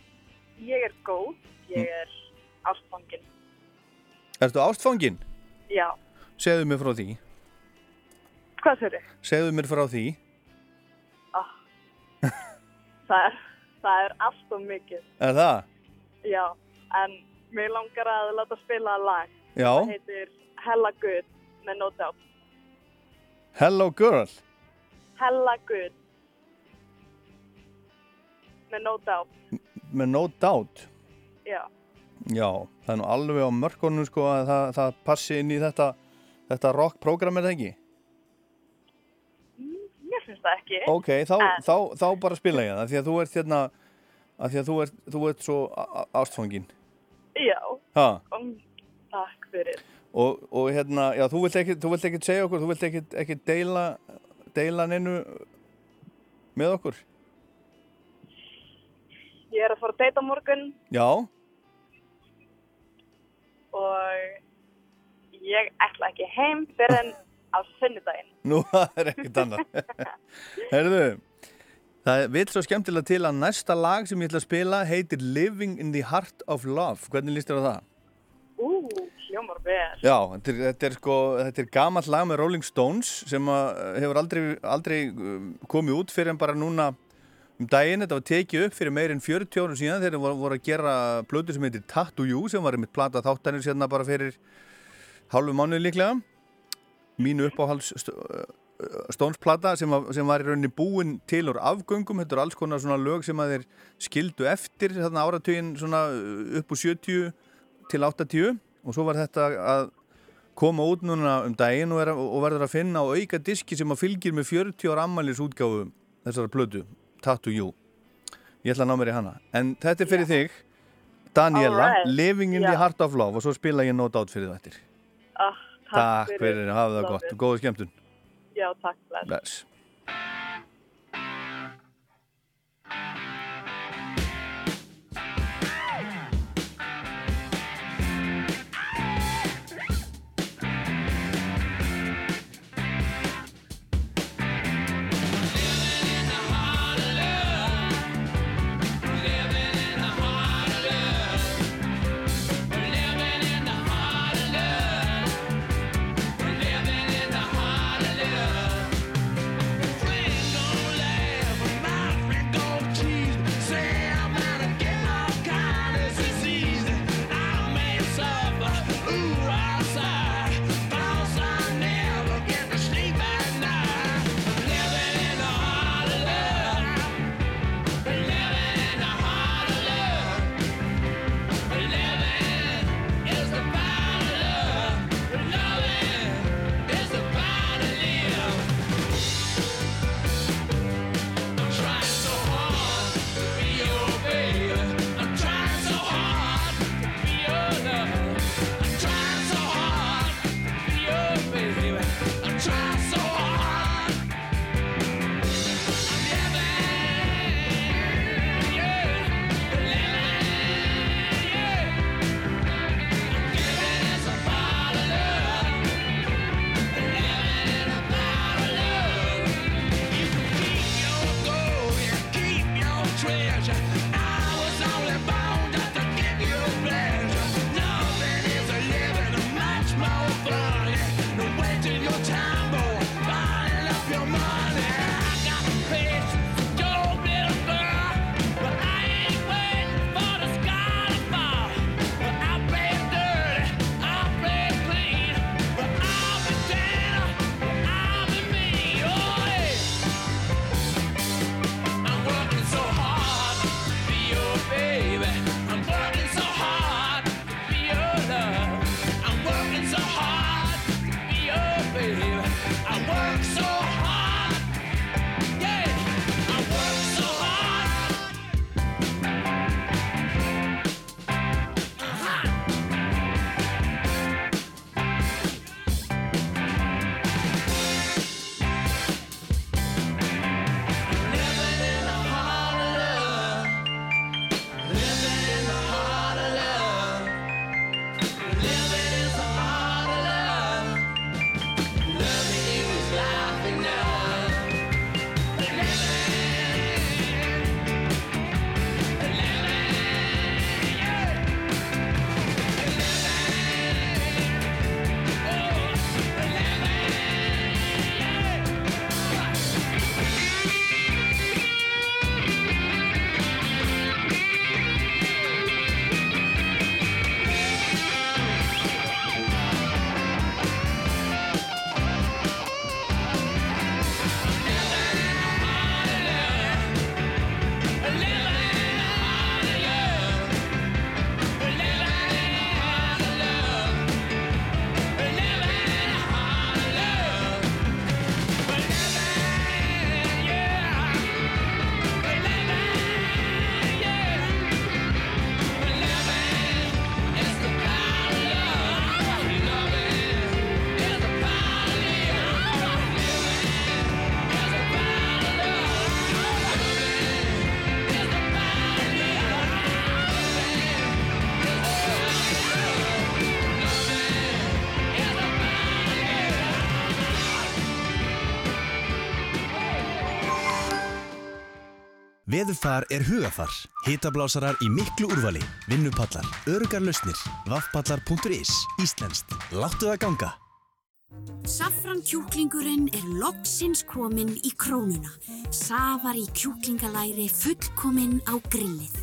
ég er góð, ég er ástfangin, Ertu ástfangin? já. Segðu mér frá því. Hvað þið? Segðu mér frá því. Það er, það er allt og mikið, Er það? já, en mér langar að láta spila lag. Já. Það heitir Hella Good með No Doubt. Hello girl. Hella Good með No Doubt, Með no doubt. já. Já, það er nú alveg á mörkunum sko að það, það passi inn í þetta, þetta rock-program er það ekki? Mér finnst það ekki. Ok, þá, En- þá, þá bara spila ég það því að þú ert hérna að því að þú ert, þú ert svo ástfangin Já, ha, um, takk fyrir. og, og hérna, já, þú vilt ekki þú vilt ekki segja okkur, þú vilt ekki, ekki deila deila neinu með okkur Ég er að fara að deyta á morgun Já, og ég ætla ekki heim fyrir en á sunnudaginn. nú það er ekkert annað Herðu Það vil svo skemmtilega til að næsta lag sem ég ætla að spila heitir Living in the Heart of Love Hvernig líst þér á það? Ú, hljómar vel. Já, þetta er, þetta er sko, þetta er gamall lag með Rolling Stones sem hefur aldrei, aldrei um, komið út fyrir en bara núna um daginn, þetta var tekið upp fyrir meir en 40 árum síðan þegar þeir voru, að gera plötu sem heitir Tattoo You sem var einmitt plata þáttanir sérna bara fyrir hálfu mánuð líklega. Mínu uppáhalds st Stones plata sem, sem var í rauninni búin til úr afgöngum, þetta er alls konar svona lög sem að þeir skildu eftir þarna áratugin svona upp úr 70 til 80 og svo var þetta að koma út núna um daginn og, að- og verður að finna á auka diski sem að fylgir með 40 ára ammælis útgáfu þessara plötu, Tattoo You ég ætla að ná mér í hana. En þetta er fyrir þig, Daniela Alright. Living in Já. the Heart of Love og svo spila ég Note Out fyrir þetta Ah, takk, Takk fyrir, hafa það gott. Og góða skemmtun. Já, takk, bless. Bless Veðurfar er hugafar, hitablásarar í miklu úrvali, vinnupallar, örugar lausnir, vaffpallar.is, íslenskt, láttu það ganga. Safran kjúklingurinn er loksins kominn í krónuna. Safar í kjúklingalæri fullkominn á grillið.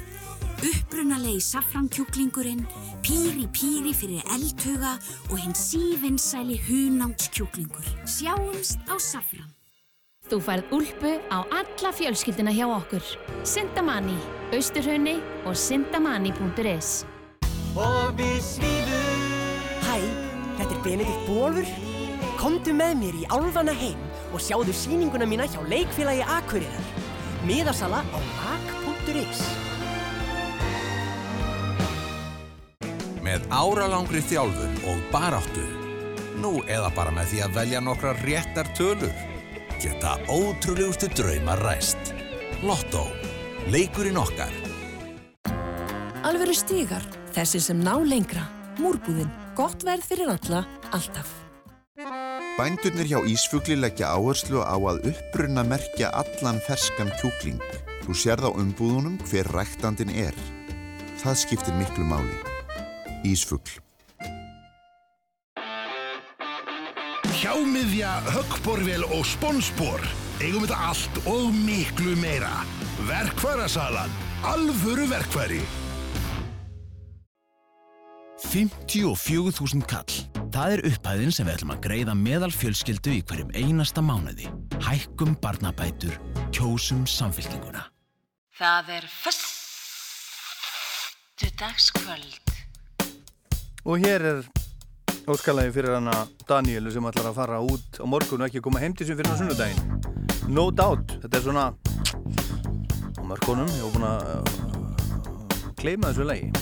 Upprunalegi safran kjúklingurinn, píri píri fyrir eldhuga og hinn sívinnsæli hunánts kjúklingur. Sjáumst á safran. Þú færð úlpu á alla fjölskylduna hjá okkur. Sintamani, Austurhraunni og sintamani.is Og við svífum Hæ, þetta er Benedikt Bólfur Komdu með mér í Álfana heim og sjáðu sýninguna mína hjá leikfélagi Akureyrar Miðasala á ak.is Með áralangri þjálfur og baráttu. Nú eða bara með því að velja nokkra réttar tölur. Geta ótrúlegustu draumar ræst. Lotto. Leikurinn okkar. Alvöru stígar, þessi sem ná lengra. Múrbúðin, gott verð fyrir alla, alltaf. Bændurnir hjá Ísfugli leggja áherslu á að upprunna merkja allan ferskan kjúkling. Þú sérð á umbúðunum hver ræktandin er. Það skiptir miklu máli. Ísfugl. Hjámiðja, höggborvél og sponsbor. Eigum þetta allt og miklu meira. Verkværasalan. Alvöru verkværi. 54.000 kall. Það er upphæðin sem við ætlum að greiða meðal fjölskyldu í hverjum einasta mánuði. Hækkum barnabætur, kjósum samfélkinguna. Það er föstu dagskvöld. Og hér er óskalagi fyrir hana Danielu sem ætlar að fara út á morgun og ekki koma heim til sem fyrir á sunnudaginn. No doubt, þetta er svona á mörkunum, ég hef búin að kleima þessu lagi.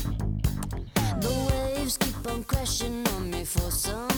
The waves keep on crashing on me for some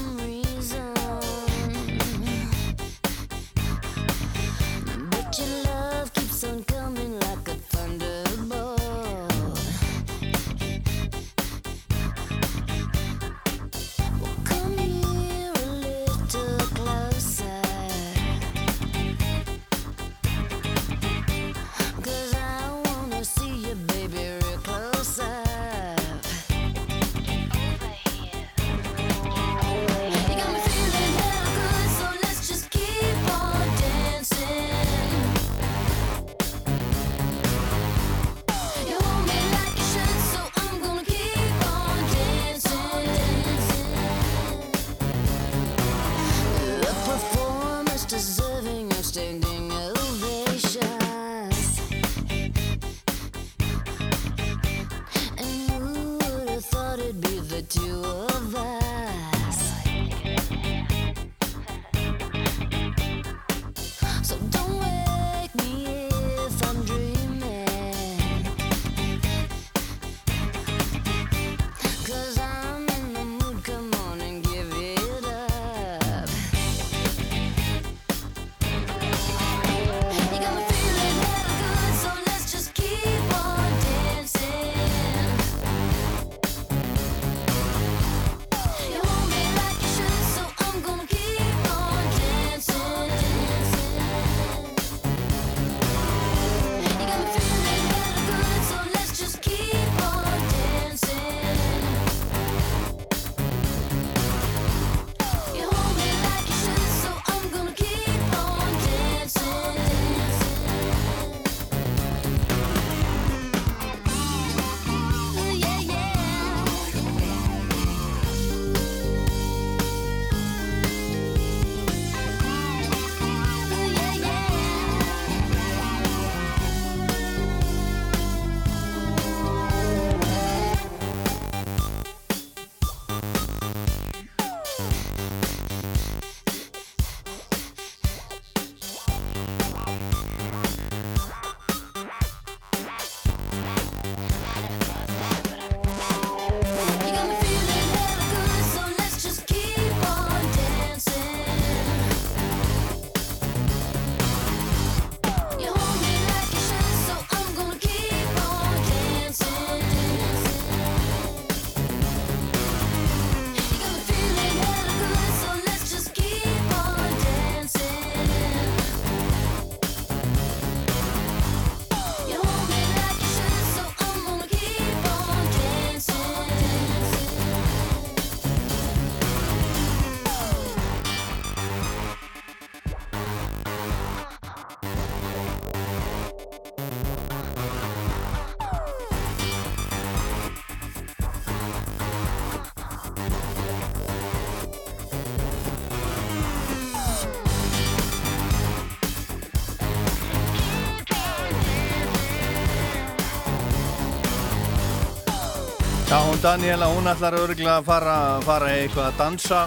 Daniela, hún ætlar örgulega að fara, fara eitthvað að dansa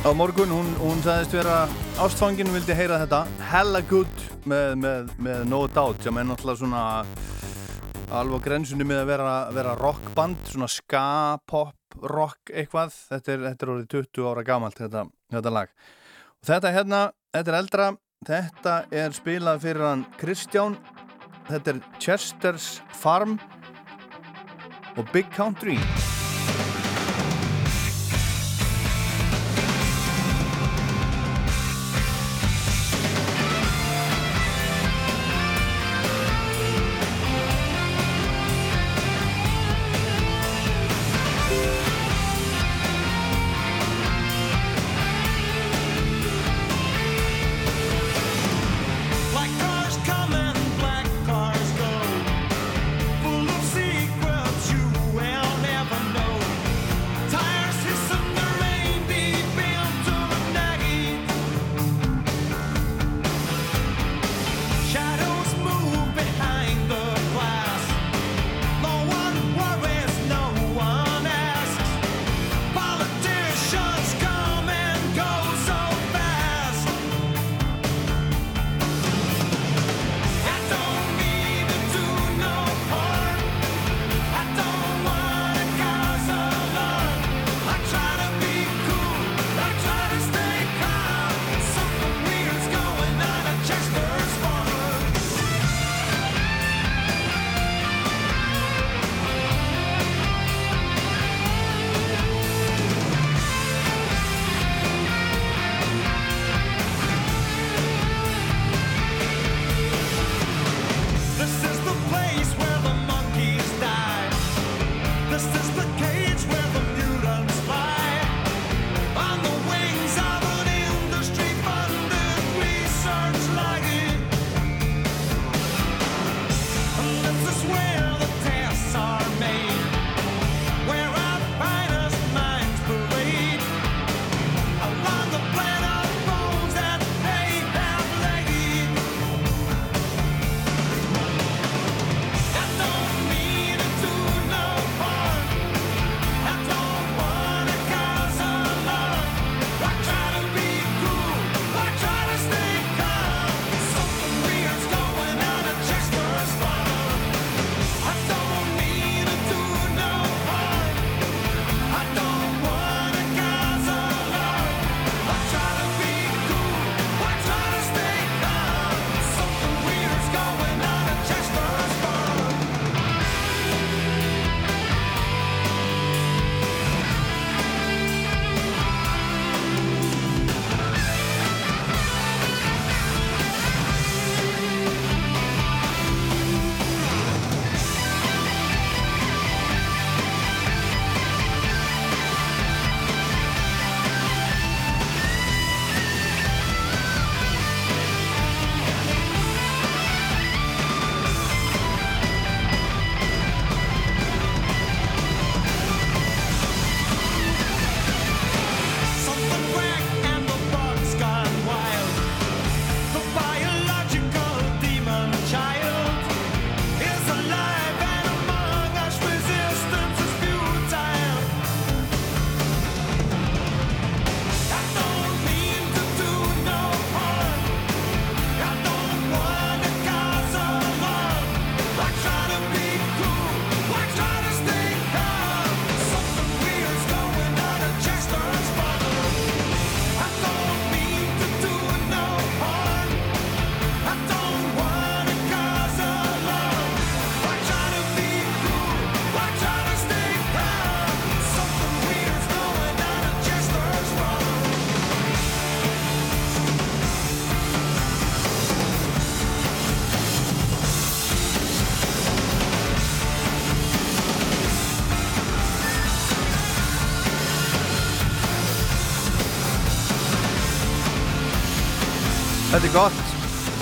á morgun. Hún, hún sagðist vera ástfangin, vildi heyra þetta Hella Good með, með, með No Doubt sem er náttúrulega svona alveg grensunni með að vera, vera rockband, svona ska, pop, rock eitthvað. Þetta er, þetta er orðið 20 ára gamalt þetta, þetta lag. Og þetta hérna, þetta er eldra, þetta er spilað fyrir hann Kristján, þetta er Chester's Farm og Big Country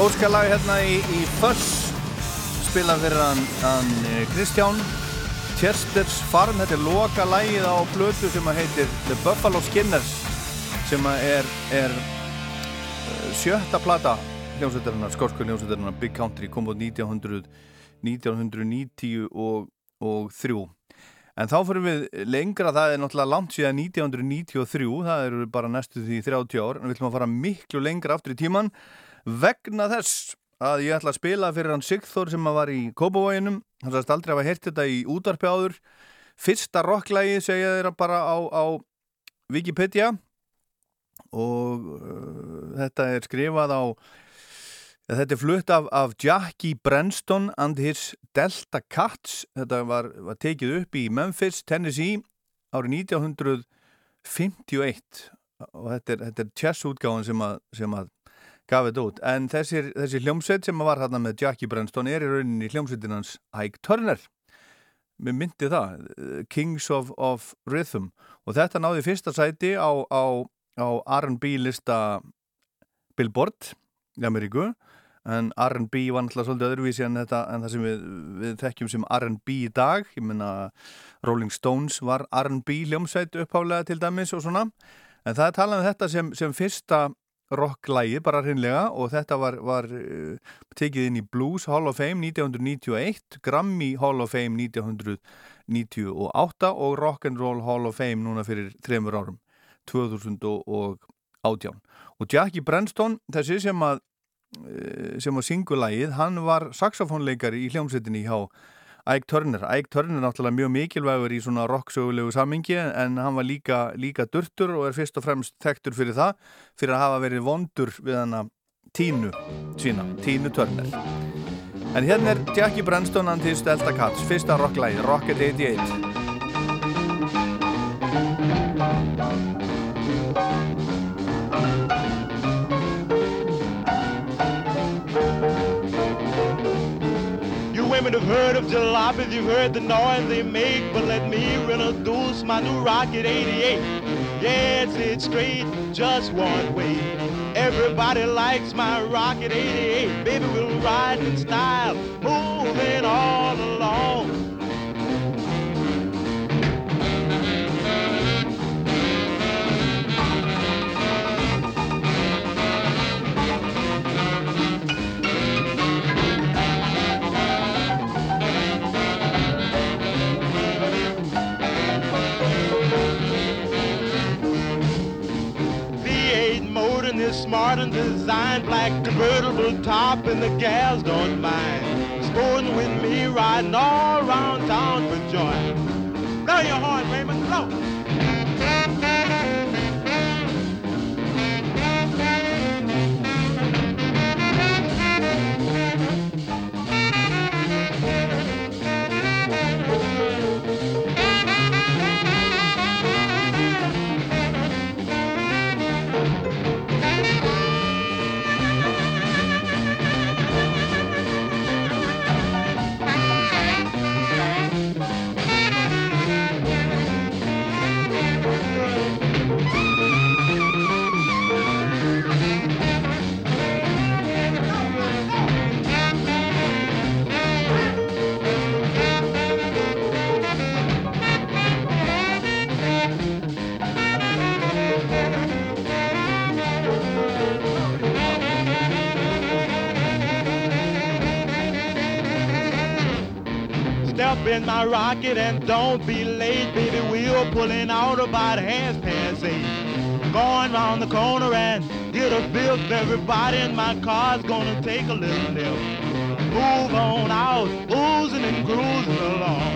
Óskalag hérna í, í Fuss spila fyrir hann, eh, Kristján Chester's Farm. Þetta er loka lagið á blötu sem að heitir The Buffalo Skinners sem að er, er eh, sjötta plata hljómsveitarinnar, skorsku hljómsveitarinnar Big Country kom út 1900, 1990 og, og. En þá fyrir við lengra, það er náttúrulega langt síðan 1993, það eru bara næstu því 30 ár, en við ætlum að fara miklu lengra aftur í tíman vegna þess að ég ætla að spila fyrir hann Sigþór sem var í Kópavóginum, hann sagðist aldrei að hafa hert þetta í útarpi áður, fyrsta rocklægi segja þeirra bara á, á Wikipedia. Og uh, þetta er skrifað á Þetta er flutt af, af Jackie Brenston and his Delta Cats. Þetta var, var tekið upp í Memphis, Tennessee árið 1951 og þetta er, er chess-útgáðan sem að, sem að gaf þetta út. En þessir, þessi hljómsveit sem var hérna með Jackie Brenston er í rauninni hljómsveitinans Ike Turner. Mér myndi það, Kings of, of Rhythm. Og þetta náði fyrsta sæti á, á, á R&B lista Billboard í Ameríku en R&B var náttúrulega svolítið öðruvísi en, þetta, en það sem við, við þekkjum sem R&B í dag, ég menna Rolling Stones var R&B hljómsveit upphálega til dæmis og svona en það er talað um þetta sem, sem fyrsta rocklægi bara hreinlega og þetta var, var uh, tekið inn í Blues Hall of Fame 1991, Grammy Hall of Fame 1998 og Rock'n'Roll Hall of Fame núna fyrir þreymur árum 2018 og Jackie Brenston, þessi sem að eh, sem var singulægið, hann var saxofónleikari í hljómsveitinni hjá Ike Turner. Ike Turner er náttúrulega mjög mikilvægur í svona rocksögulegu samingi en hann var líka, líka durtur og er fyrst og fremst þekktur fyrir það fyrir að hafa verið vondur við hana tínu sína, tínu Turner. En hérna er Jackie Brenston and his Delta Cats, fyrsta rocklægi, Rocket 88. Heard of jalopies, you've heard the noise they make, but let me introduce my new Rocket 88. Yes, it's straight, just one way. Everybody likes my Rocket 88. Baby, we'll ride in style, moving all along. Smart and designed, black convertible top, and the gals don't mind. Sporting with me, riding all around town for joy. Blow your horn, Raymond, blow. In my rocket and don't be late, baby. We're pulling out about half past eight. Going round the corner and get a fifth. Everybody in my car's gonna take a little nip. Move on out, oozing and cruising along.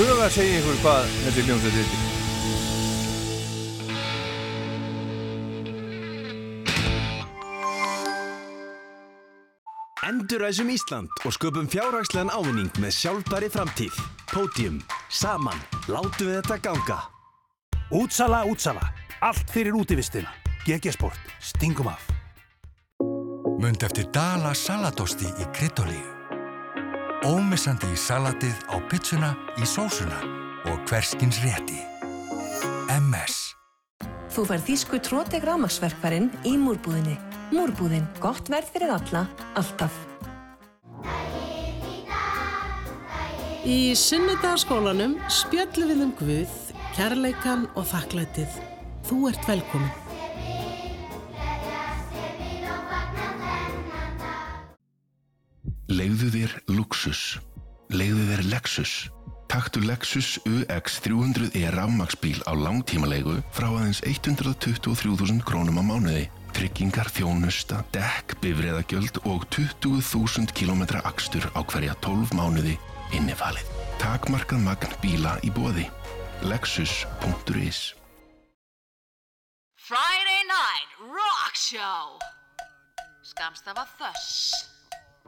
Huga að segja ykkur hvað þessi hljómsveit heitir. Enduræsum Ísland og sköpum fjárhagslegan ávinning með sjálfbæri framtíð. Pódium. Saman. Látu við þetta ganga. Útsala, útsala. Allt fyrir útivistina. GG Sport. Stingum af. Mund eftir Dala saladosti í kryddolíu. Ómissandi í salatið á pizzuna, í sósuna og hverskins rétti. MS. Þú fær þýsku tróteg rámaksverkvarinn í múrbúðinni. Múrbúðin. Gott verð fyrir alla, alltaf. Í sunnudagsskólanum spjöllum við um Guð, kærleikan og þakklætið. Þú ert velkomin. Legðu þér Luxus. Legðu þér Lexus. Taktu Lexus UX 300e rafmaksbíl á langtímalegu frá aðeins 123.000 krónum á mánuði. Tryggingar, þjónusta, dekk, bifræðagjöld og 20.000 km akstur á hverja 12 mánuði innifalið. Takmarkað magn bíla í bóði. Lexus.is Friday Night Rock Show Skamstafa Þöss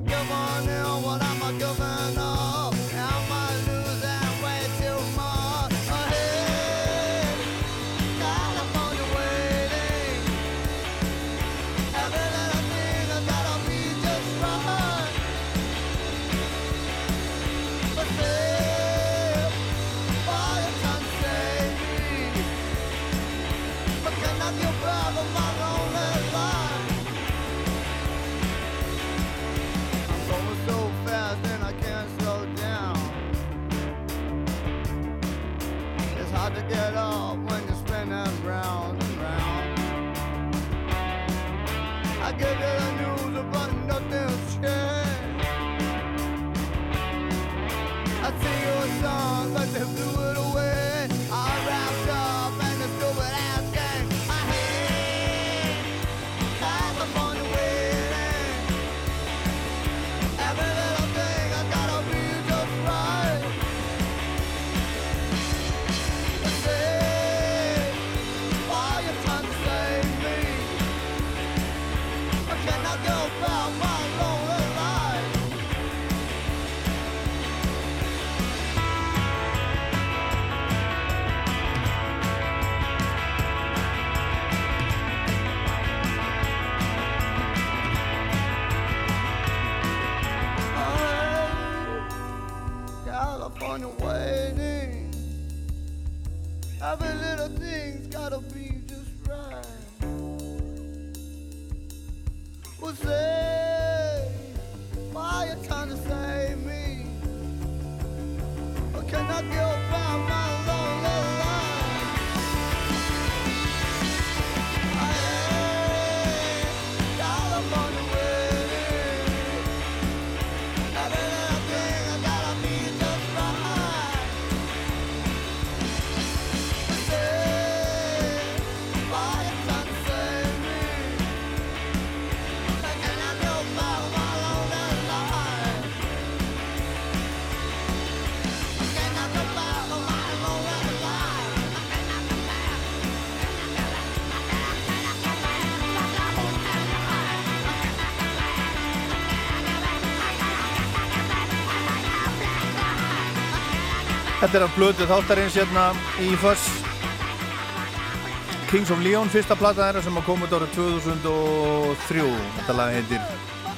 governor, what I'm I governor? good girl. Þetta er af blödu þáttarins hérna í Fuss Kings of Leon, fyrsta plata þeirra sem að koma út árið 2003 Þetta lag heitir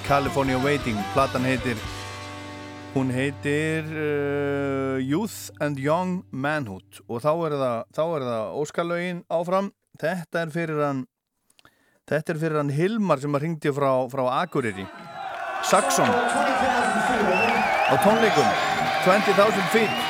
California Waiting. Platan heitir hún heitir uh, Youth and Young Manhood. Og þá er það, það Óskarlaugin áfram. Þetta er fyrir hann Þetta er fyrir hann Hilmar sem að ringdi frá, frá Akureyri. Saxon. Á tónleikum. 20.000 feet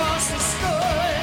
across the sky.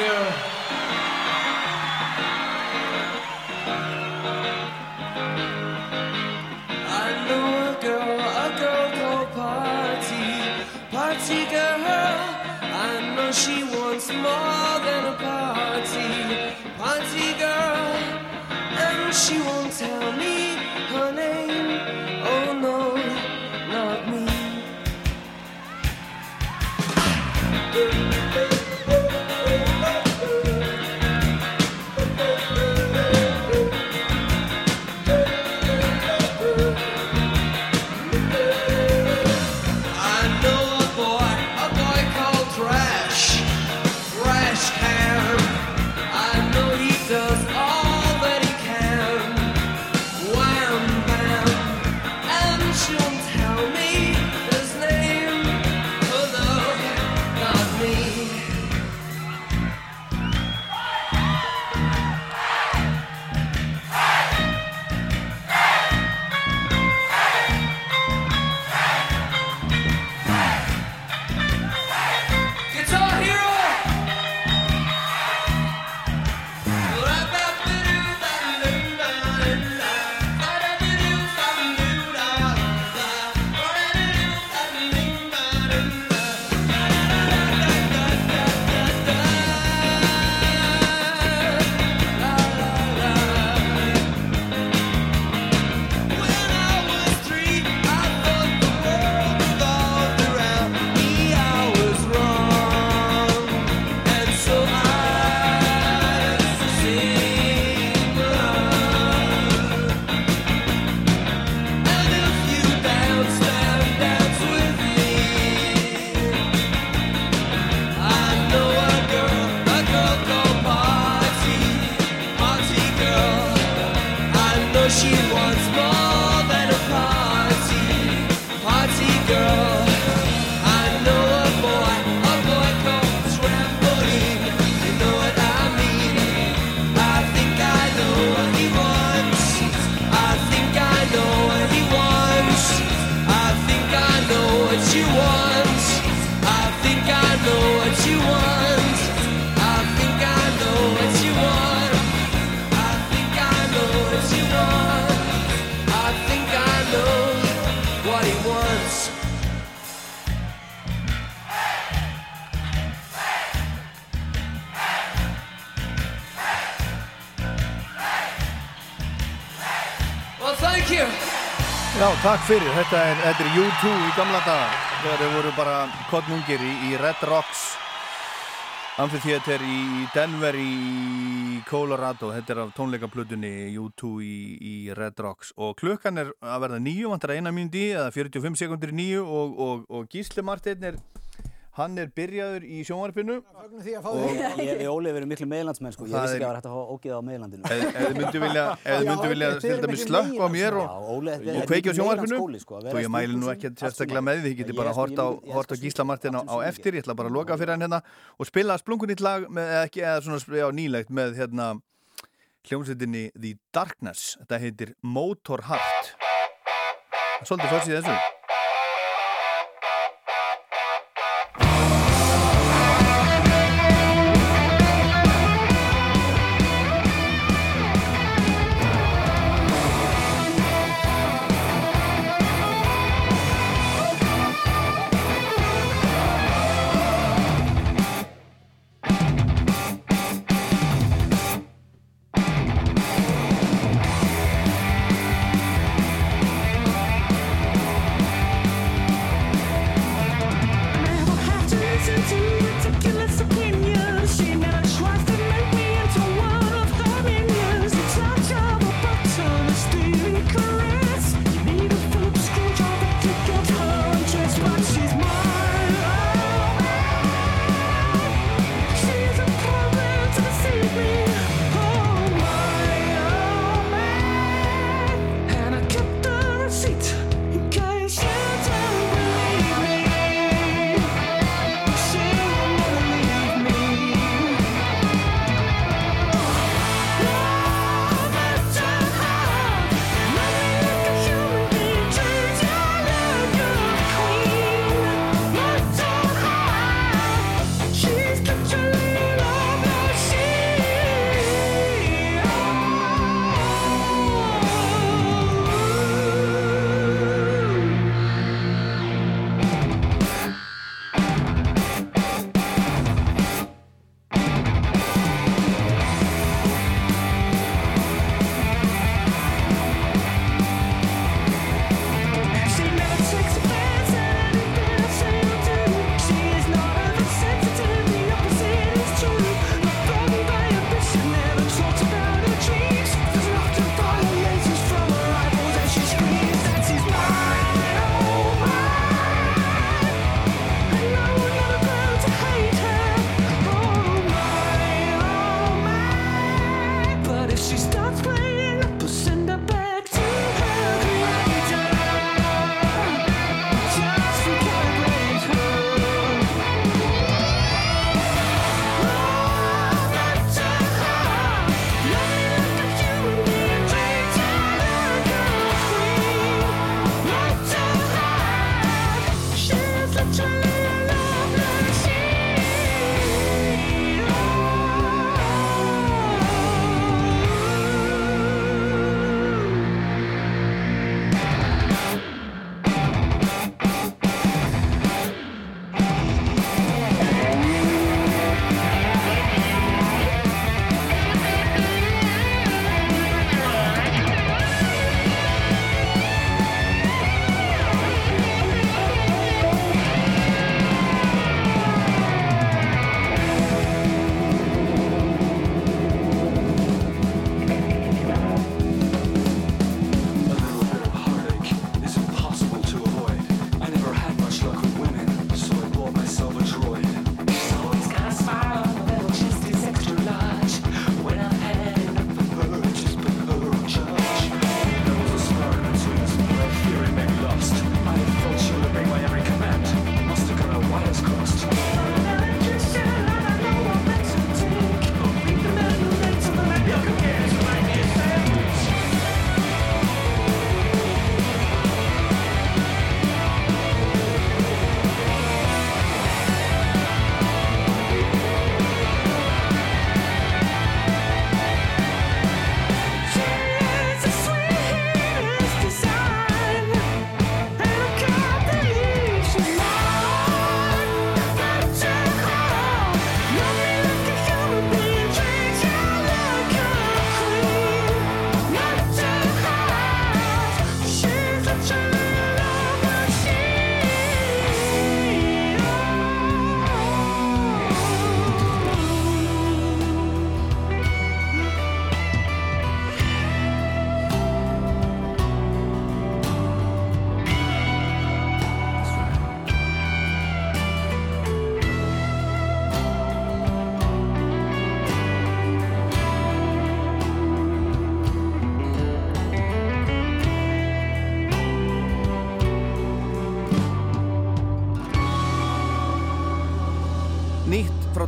Party Girl. Takk fyrir. Þetta er, þetta er U2 í gamla daga. Þegar þau voru bara kottnungir í, í Red Rocks Amphitheater í Denver í Colorado. Þetta er af tónleikaplutunni U2 í, í Red Rocks. Og klukkan er að verða nýju, vantar eina mínúti eða 45 sekundir nýju og, og, og Gísli Marteinn er Hann er byrjaður í sjónvarpinu. Og ég við Ólið erum miklu meðlandsmenn sko, ég vissi ekki að það var hægt að fá ógeða á meðlandinu. Ef ef þið myndu vilja, ef þið myndu vilja til dæmis slökka á mér og, Óli, og kveikja á sjónvarpinu. sko, og ég mæli nú ekki sérstaklega með því, þið geti Ég bara hort á, ég- ég hort á elska Gísla Martin á, á eftir, ég ætla bara að loka fyrir hann hérna og spila splungunýtt lag með, eða ekki, eða svona nýlegt með hérna hljómsveitinni The Darkness. Þetta heitir Motorheart. Svolítið fyrst í þessu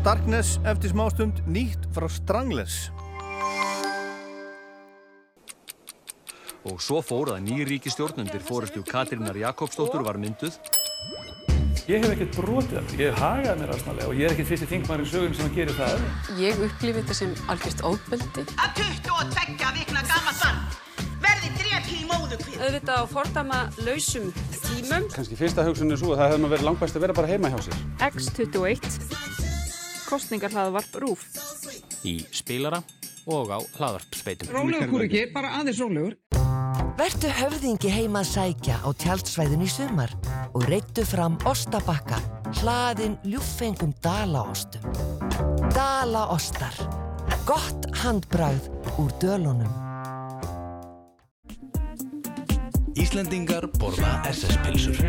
Darkness eftir smástund nýtt frá Stranglers. Og svo fór að nýjir ríkistjórnundir fórustu Katrínar Jakobsdóttur var mynduð. Ég hef ekkert brotið það. Ég hef hagað mér aðsnálega og ég er ekkert fyrsti þingmar í sögum sem að gera það. Ég upplifið þetta sem algjörst óbeldi. Að 22 vikna gammal sann verði drefi í móðukvið. Auðvitað á fordama lausum tímum. Kanski fyrsta hugsunni er svo að það hefði maður verið langbæst að vera bara heima hjá sér. X21 kostningarhlaðvarp RÚF. Í spilara og á hlaðvarpsveitum. Rólegur húr ekki, bara aðeins rólegur. Vertu höfðingi heima að sækja á tjaldsvæðin í sumar og reittu fram Óstabakka, hlaðin ljúfengum dalaostum. Dalaostar. Gott handbræð úr dölunum. Íslandingar borða SS-pilsur.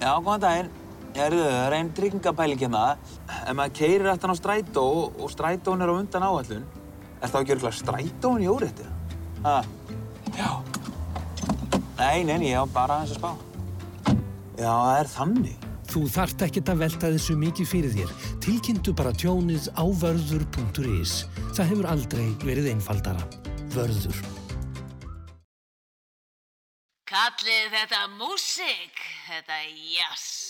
Já, góðan daginn. Herðu, það er einn tryggingapæling hérna. Ef maður keirir aftan á strætó og strætón er á undan áallun, er það ekki örgulega strætón í óréttið? Ha? Já. Nei, nei, ég á bara aðeins að spá. Já, það er þannig. Þú þart ekkert að velta þessu mikið fyrir þér. Tilkynntu bara tjónið á vörður.is. Það hefur aldrei verið einfaldara. Vörður. Kallið þetta músík, þetta jazz.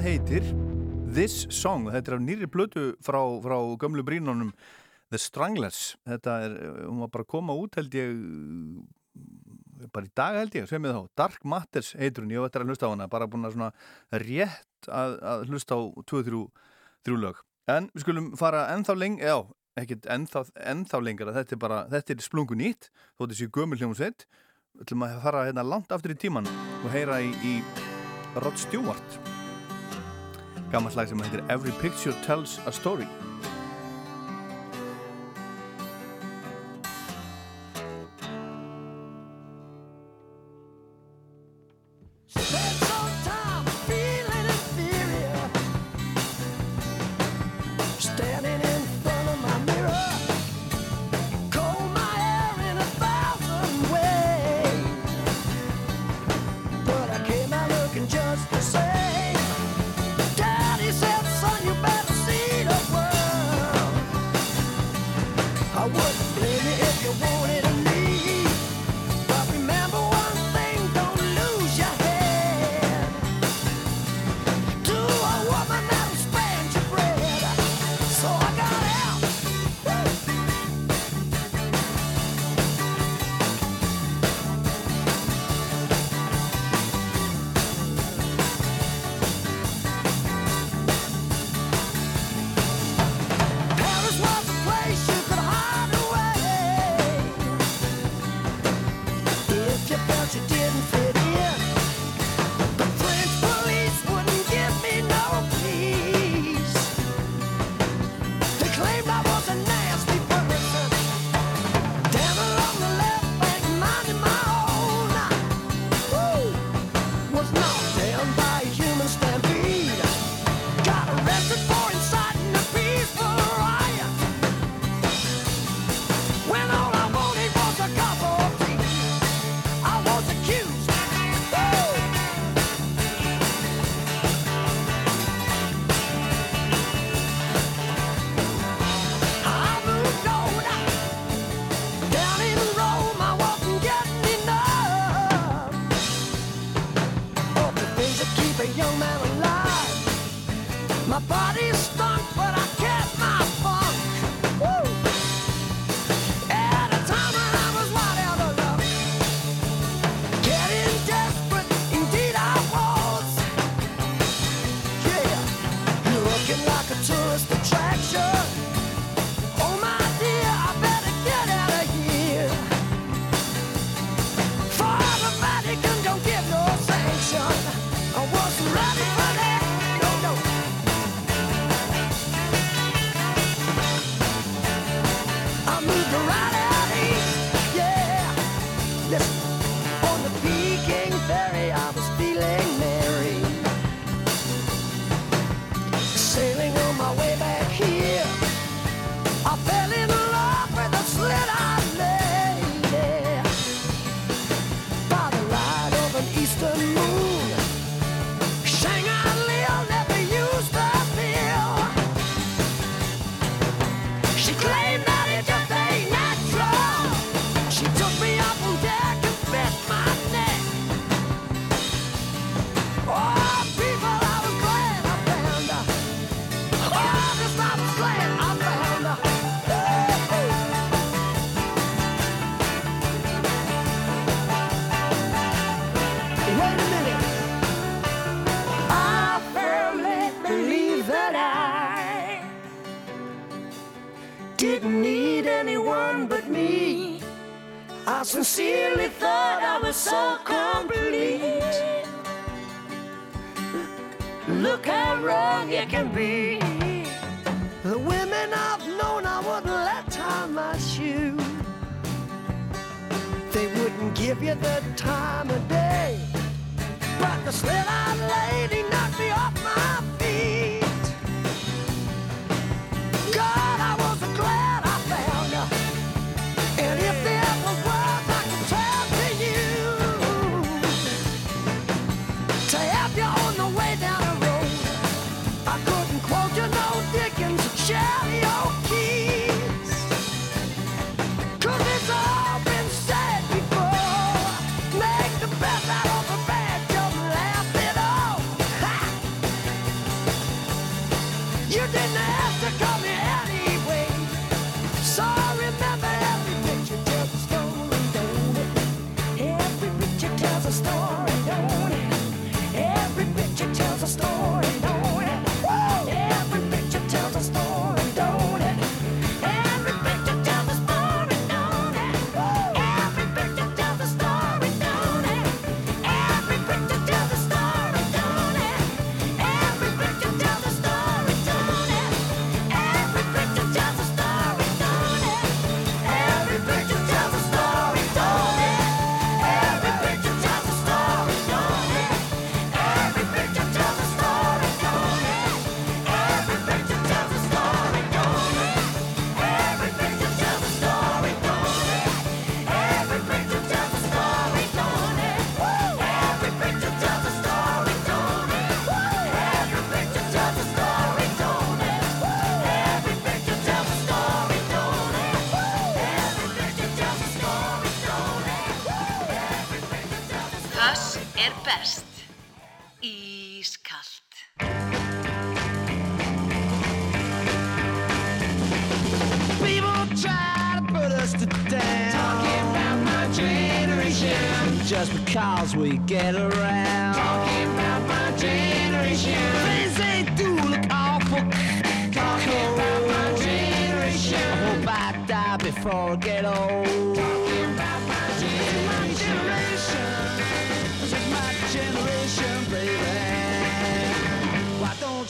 það heitir This Song, þetta er af nýri blötu frá, frá gömlu brínunum The Stranglers, þetta er eh, hún var bara að koma út held ég eh, bara í dag held ég, segum við þá. Dark Matters heitrun, ég ætti að hlusta á hana bara búin að svona rétt að, að hlusta á 2-3 lög. En við skulum fara ennþá leng já, ekkert ennþá, ennþá lengar þetta er bara, þetta er splungun ítt þó þetta séu gömul hljómsveit. Við ætlum að fara hérna langt aftur í tíman og heyra í, í Rod Stewart. Gammal lag sem heitir Every Picture Tells a Story. Story.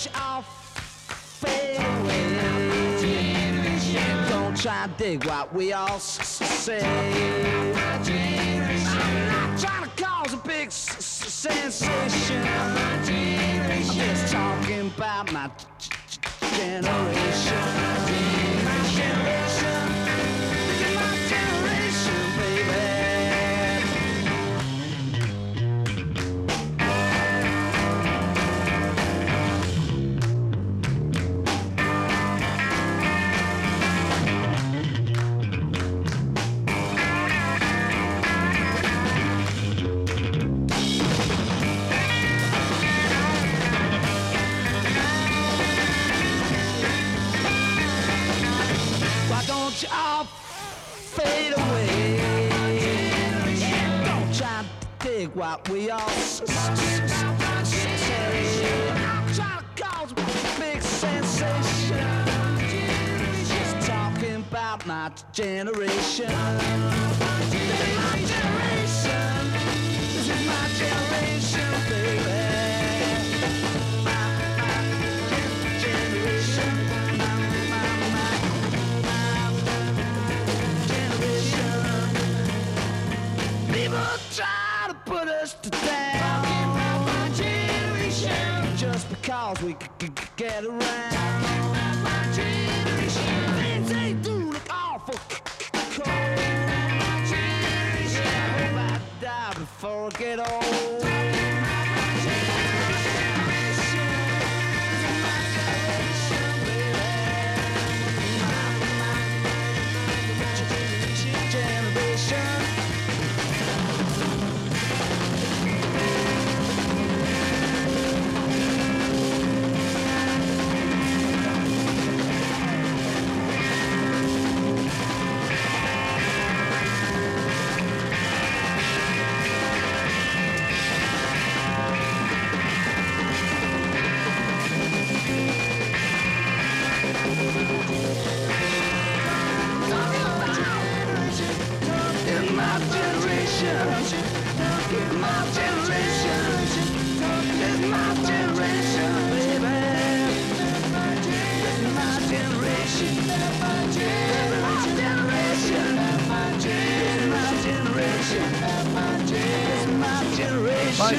All fade away? Don't try and dig what we all say. I'm not trying to cause a big sensation. I'm just talking about My generation. What we all trying to cause a big sensation. Just talking about my generation. This is my generation. This is my generation, baby. We get around. My generation. Things awful cold. My generation. I hope I die before I get old.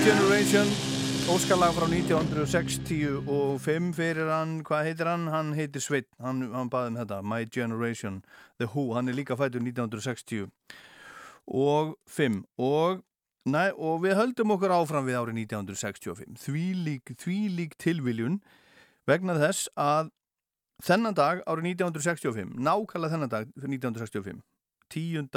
Generation. Óskarlag frá 1965 fyrir hann, hvað heitir hann? Hann heitir Sveit, hann, hann baði um þetta My Generation, The Who hann er líka fættur 1960 og 5 og, næ, og við höldum okkur áfram við árið 1965 því lík, því lík tilviljun vegna þess að þennan dag árið 1965 nákvæmlega þennan dag fyrir 1965 10.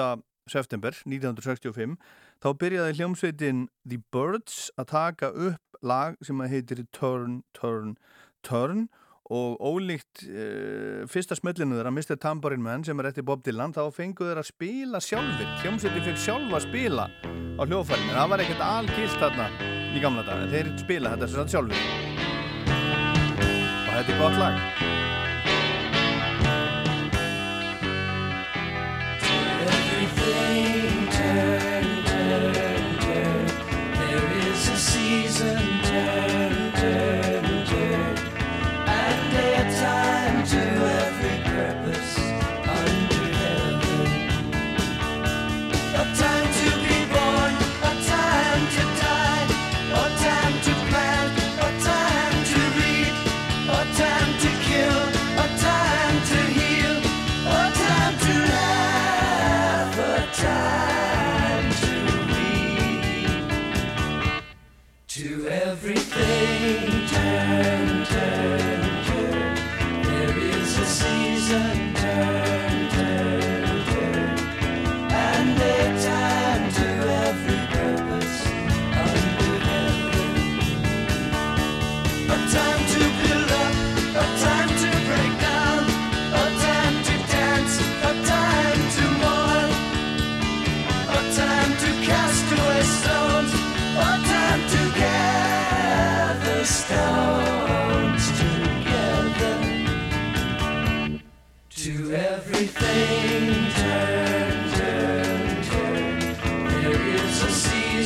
september 1965 þá byrjaði hljómsveitin The Birds að taka upp lag sem að heitir Turn, Turn, Turn og ólíkt uh, fyrsta smöllinu þeirra Mr. Tambourine Man sem er eftir Bob Dylan þá fenguðu þeirra að spila sjálfur hljómsveitin fekk sjálfa að spila á hljóðfærin en það var ekkert algilt þarna í gamla dag þeir spila þetta sagt sjálfur og þetta er gott lag. Everything turn, season,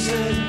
said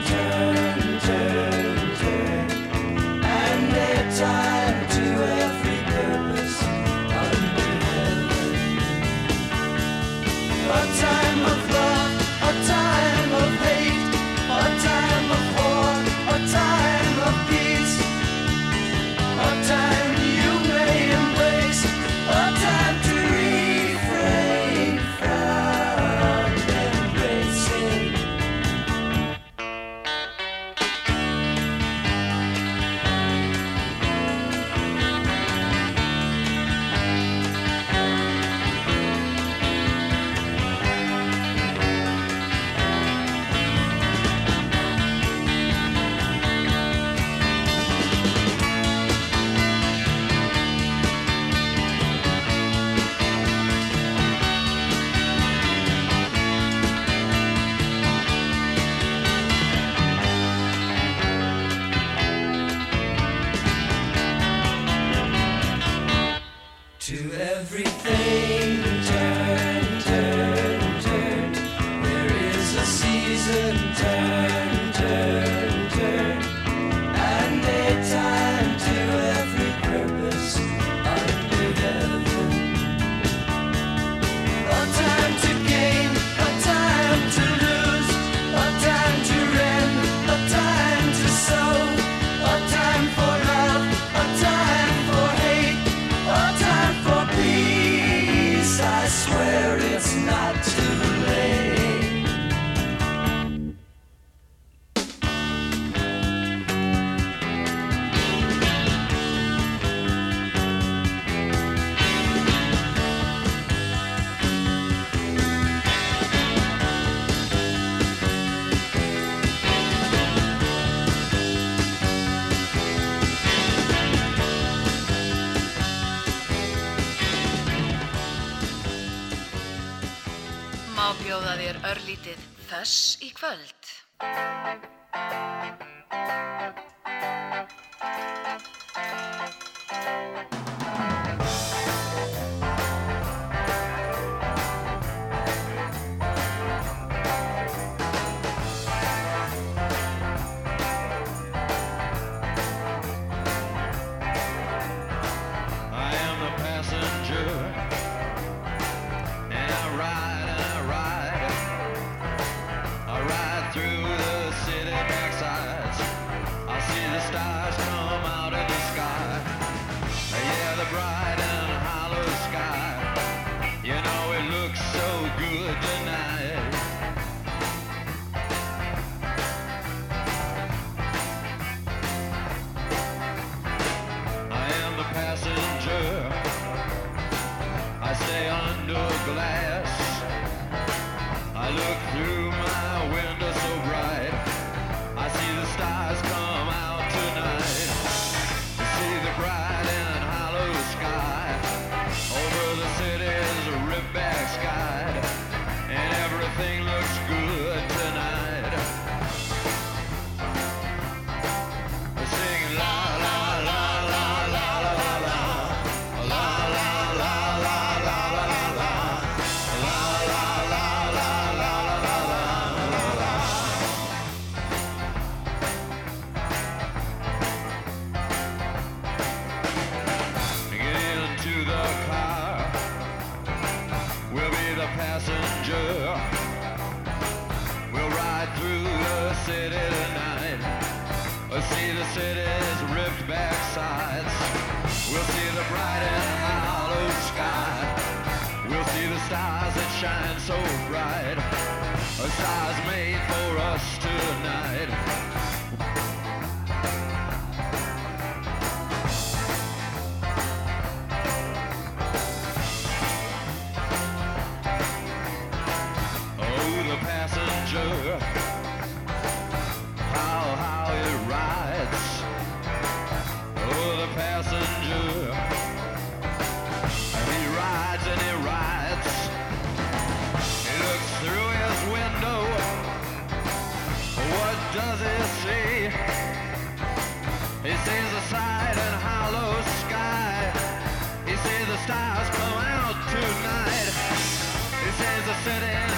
the city.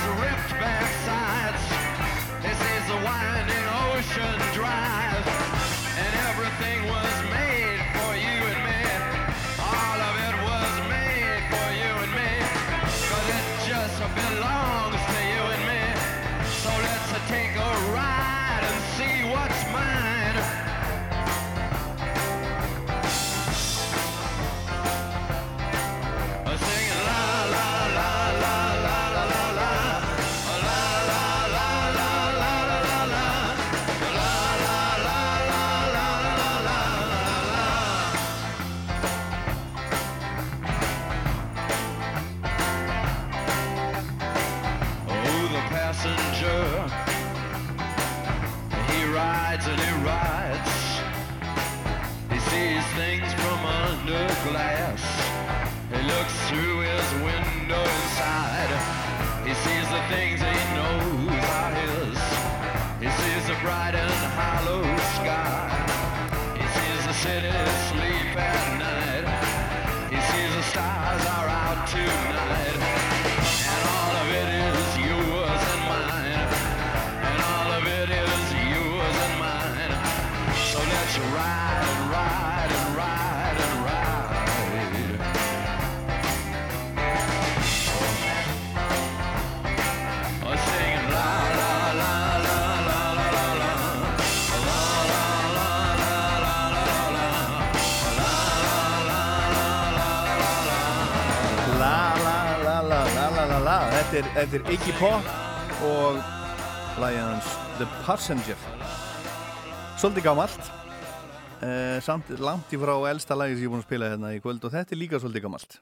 eftir, eftir Iggy Pop og lægjans The Passenger. Svolítið gammalt eh, samt langt í frá elsta lægi sem ég er búin að spila hérna í kvöld og þetta er líka svolítið gammalt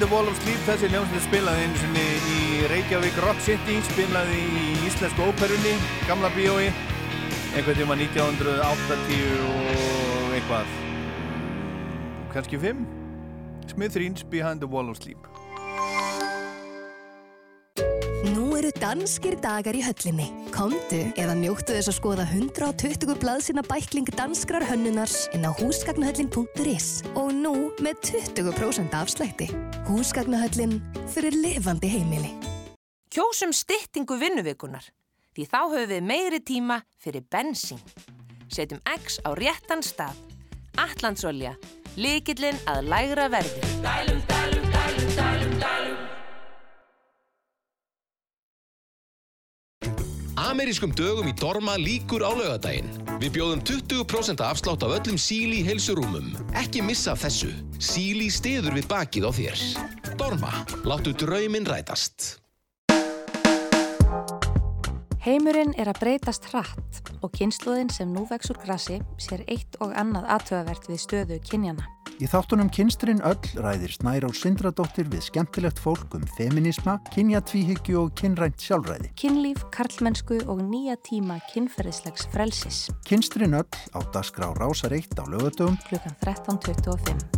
the Wall of Sleep þessi hljómsveit spilaði einu sinni í Reykjavík Rock City spilaði í Íslensku óperunni gamla bíói einhvern tíma 1980 og eitthvað. Kannski 5 Smithereens Behind the Wall of Sleep. Nú eru danskir dagar í höllinni. Komdu eða njóttu þess að skoða 120 blaðsina bækling danskrar hönnunars inn á húsgagnahöllin.is og nú með 20% afslætti. Húsgagnahöllin fyrir lifandi heimili. Kjósum styttingu vinnuvikunar, því þá höfum við meiri tíma fyrir bensín. Setjum X á réttan stað. Allandsolja, líkillinn að lægra verði. Dælum, dælum, dælum, dælum, dælum. Amerískum dögum í Dorma líkur á laugadaginn. Við bjóðum 20% afslátt af öllum síli heilsurúmum. Ekki missa þessu. Síli stiður við bakið á þér. Dorma, láttu drauminn rætast. Heimurinn er að breytast hratt og kynsluðin sem nú vex úr grassi sér eitt og annað aðtöðavert við stöðu kynjana. Í þáttunum Kynstrinn öll ræðir Snærá Sindradóttir við skemmtilegt fólk um feminisma, kynjatvíhyggju og kynrænt sjálfræði. Kynlíf, karlmennsku og nýja tíma kynferðislegs frelsis. Kynstrinn öll á Dasgrá Rásar 1 á lögatöfum Klukkan 13.25.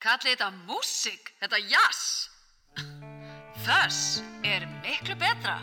Kallið þetta músík, þetta jazz. Þess er miklu betra.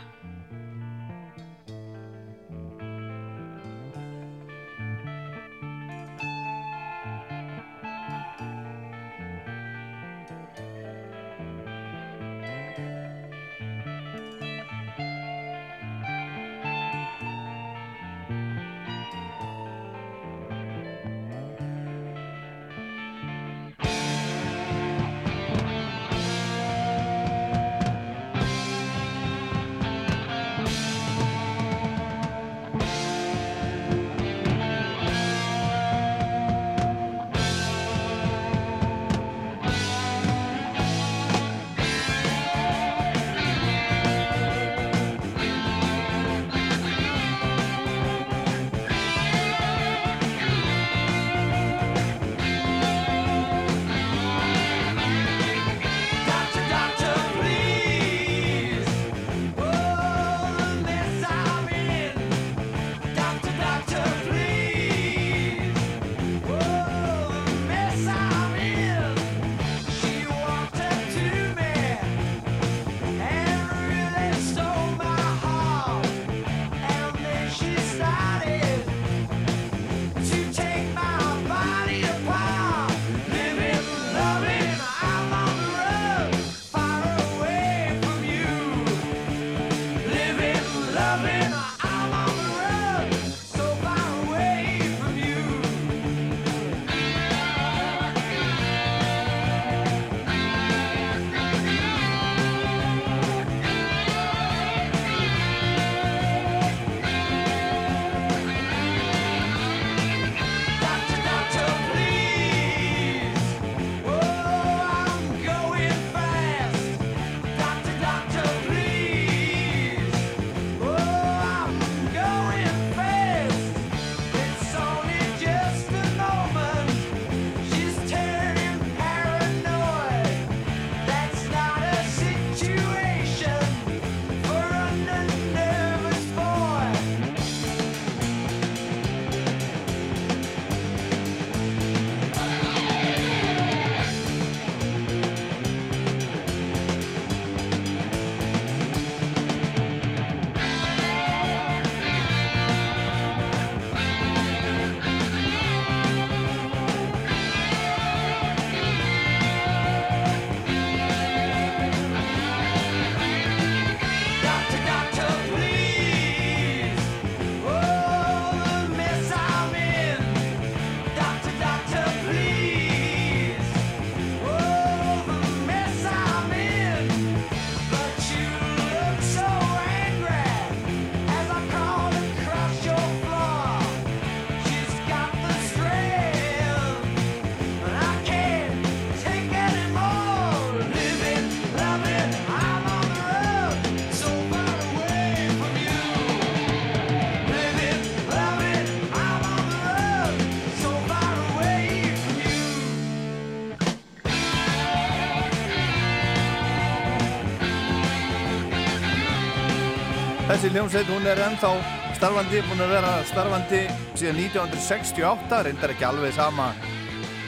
Hljómsveit, hún er ennþá starfandi, búin að vera starfandi síðan 1968, reyndar ekki alveg sama,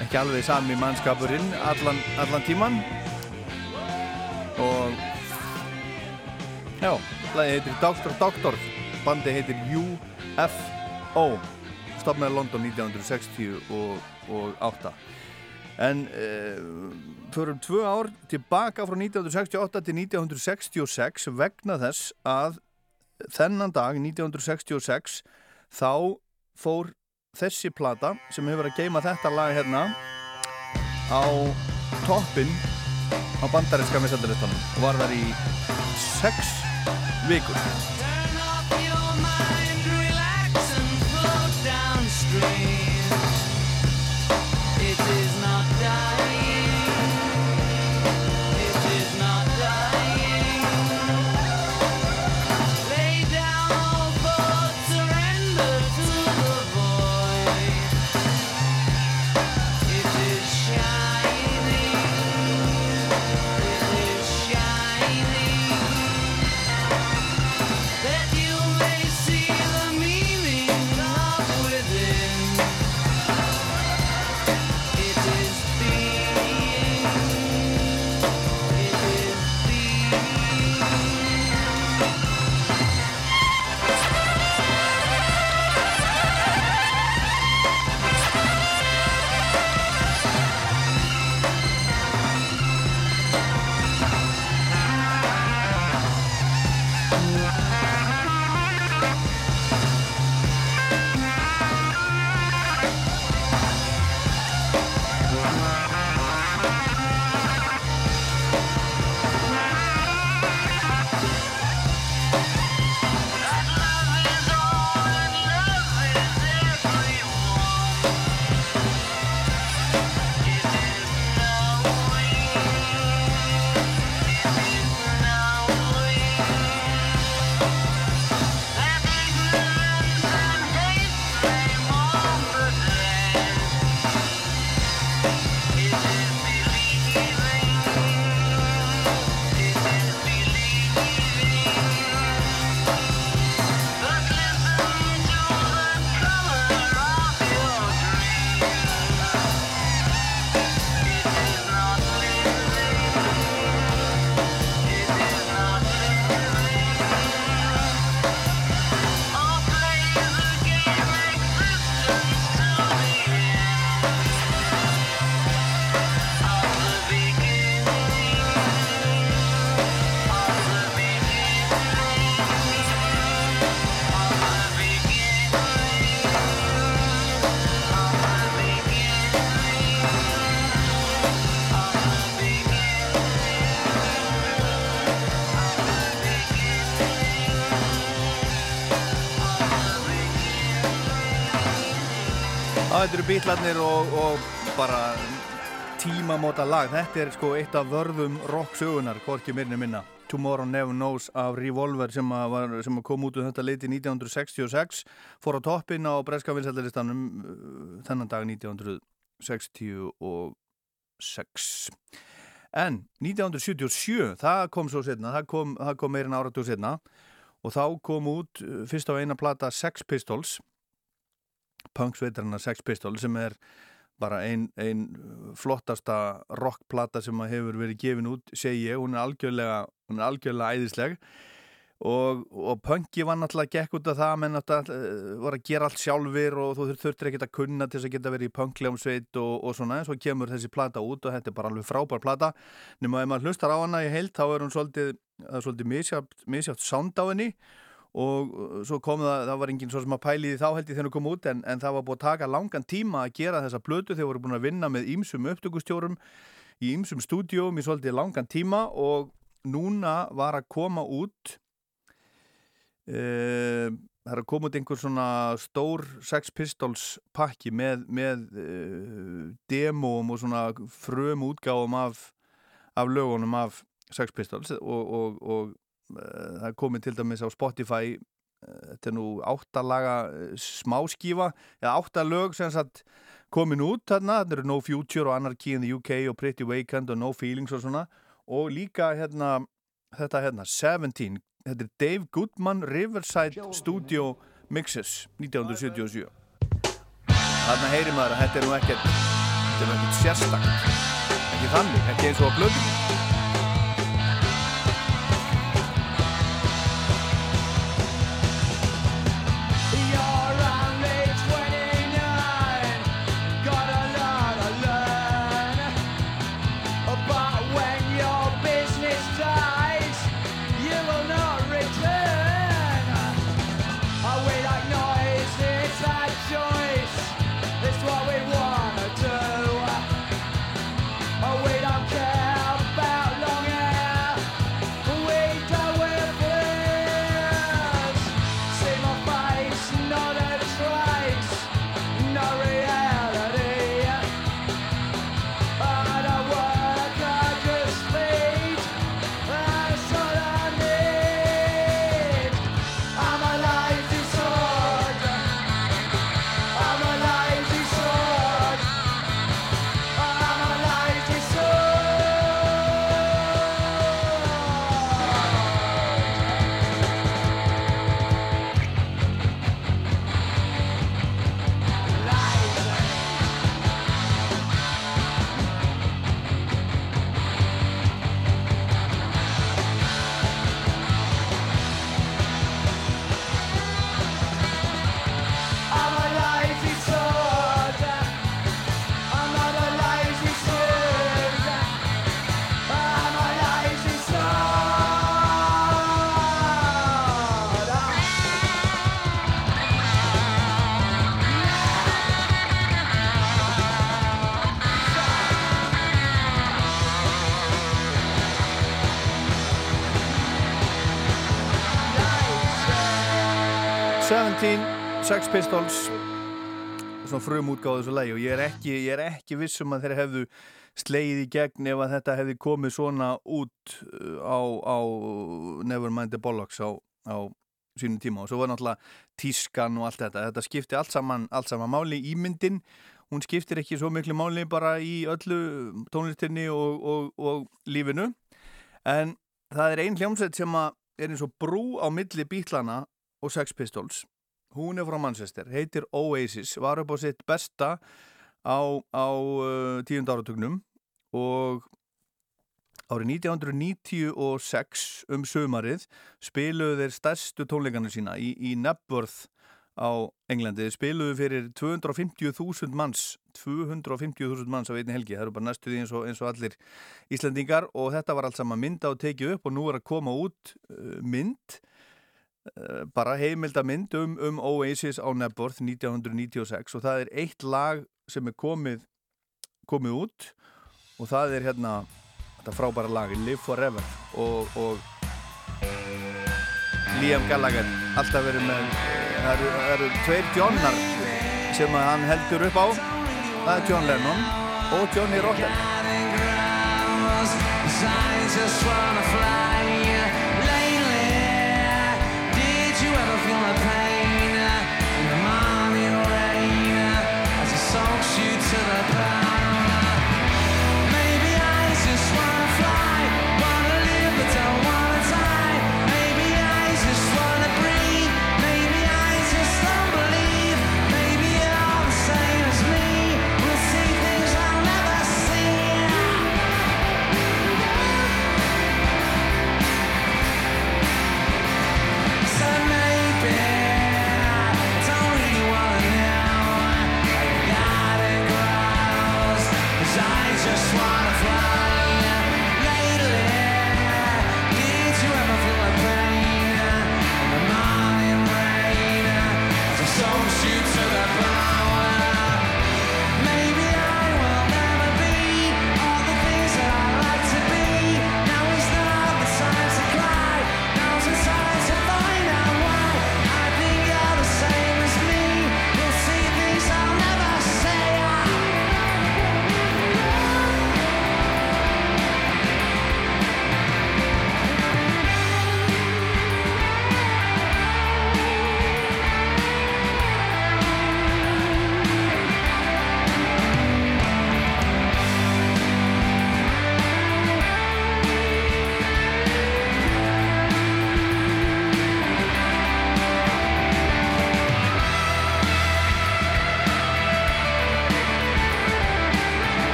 ekki alveg sami mannskapurinn allan, allan tíman. Og, já, lagi heitir Dr. Doctor, bandi heitir UFO, stopnaði London 1968. En uh, fyrir tvö ár tilbaka frá 1968 til 1966 vegna þess að þennan dag 1966 þá fór þessi plata sem hefur að geima þetta lag hérna á toppin á bandarinska missaldalistanum og var þar í sex vikur þetta eru bítlarnir og, og bara tímamóta lag. Þetta er sko eitt af vörðum rock-sögunar, hvorki mirni minna. Tomorrow Never Knows af Revolver sem, var, sem kom út um þetta leiti 1966. Fór á toppin á breska vinsættaristanum þennan dag 1966. En 1977, það kom svo setna, það kom, kom meirinn áratúr setna og þá kom út uh, fyrst á eina plata Sex Pistols punksveitarna Sex Pistols sem er bara ein, ein flottasta rockplata sem hefur verið gefin út, segi ég, hún er algjörlega, hún er algjörlega æðisleg. Og, og punki var náttúrulega gekk út af það, menn náttúrulega uh, var að gera allt sjálfur og þú þurftir ekkert að kunna til þess að geta verið í punkljómsveit og, og svona, en svo kemur þessi plata út og þetta er bara alveg frábær plata. Nema ef maður hlustar á hana í heilt þá er hún svolítið, svolítið misjátt, misjátt sound á henni og uh, svo kom það, það var enginn svo sem að pæli því þá held ég það kom út en, en það var búið að taka langan tíma að gera þessa blötu þegar voru búin að vinna með ímsum upptökustjórum í ímsum stúdíum í svolítið langan tíma og núna var að koma út uh, það er að koma út einhver svona stór Sex Pistols pakki með, með uh, demóm og svona frum útgáfum af, af lögunum af Sex Pistols og, og, og það er komið til dæmis á Spotify uh, þetta er nú áttalaga uh, smáskífa eða áttalög sem sagt komin út þarna, þetta eru No Future og Anarchy in the UK og Pretty Vacant og No Feelings og svona. Og líka hérna þetta hérna 17 þetta er Dave Goodman Riverside Studio Mixes 1977 þarna heyri maður að þetta er nú ekkert þetta er nú ekkert sérstakt. Ekki þannig, ekki eins og á blöðinni Sex Pistols. Svona frum útgáðu þessu lagi og ég er ekki, ég er ekki vissum að þeir hefðu slegið í gegn ef að þetta hefði komið svona út uh, á, á Nevermind the Bollocks á, á sínum tíma. Og svo var náttúrulega tískan og allt þetta, þetta skipti allt saman, allt saman máli ímyndin, hún skiptir ekki svo miklu máli bara í öllu tónlistinni og, og, og lífinu. En það er ein hljómsveit sem er eins og brú á milli bítlana og Sex Pistols hún er frá Manchester, heitir Oasis var upp á sitt besta á, á uh, tíund áratugnum og árið 1996 um sömarið spiluðu þeir stærstu tónleikana sína í, í Nebworth á Englandi, þeir spiluðu fyrir 250.000 manns 250.000 manns á einni helgi. Það eru bara næstu því eins eins og allir Íslandingar og þetta var allt saman mynda og tekið upp og nú er að koma út uh, mynd bara heimildamynd um, um Oasis á Nebworth 1996 og það er eitt lag sem er komið komið út og það er hérna þetta frábæra lag Live Forever og, og Liam Gallagher alltaf verið með það eru, eru tveir Johnnar sem hann heldur upp á. Það er John Lennon og Johnny Rotten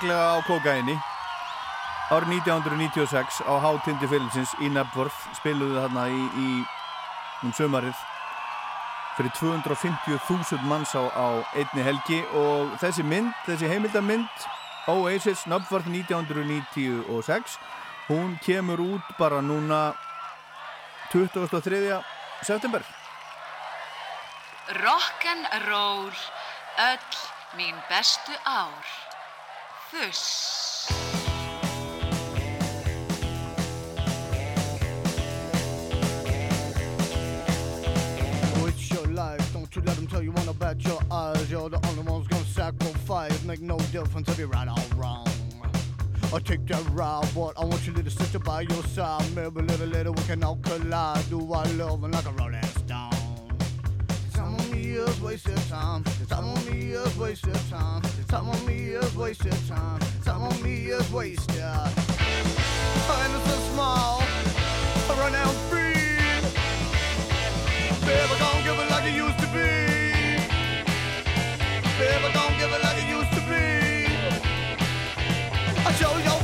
öruglega á kokaini árið 1996 á hátindi fyrirlisins í Nebworth spiluðu þarna í, í um sömarið fyrir 250.000 manns á, á einni helgi og þessi mynd, þessi heimildarmynd Oasis Nebworth 1996 hún kemur út bara núna 23. september Rock'n'roll, öll mín bestu ár. Fuss. Oh, it's your life. Don't you let them tell you one about your eyes. You're the only ones gonna sacrifice. Make no difference if you're right or wrong. Or take that ride, but I want your little sister by your side. Maybe little later we can all collide. Do our loving like a rolling me is wasted time. Some of me is wasted time. Some of me is wasted time. Some of me is wasted. It's so small. I run free. Baby, don't give it like it used to be. Baby, don't give it like it used to be. I show your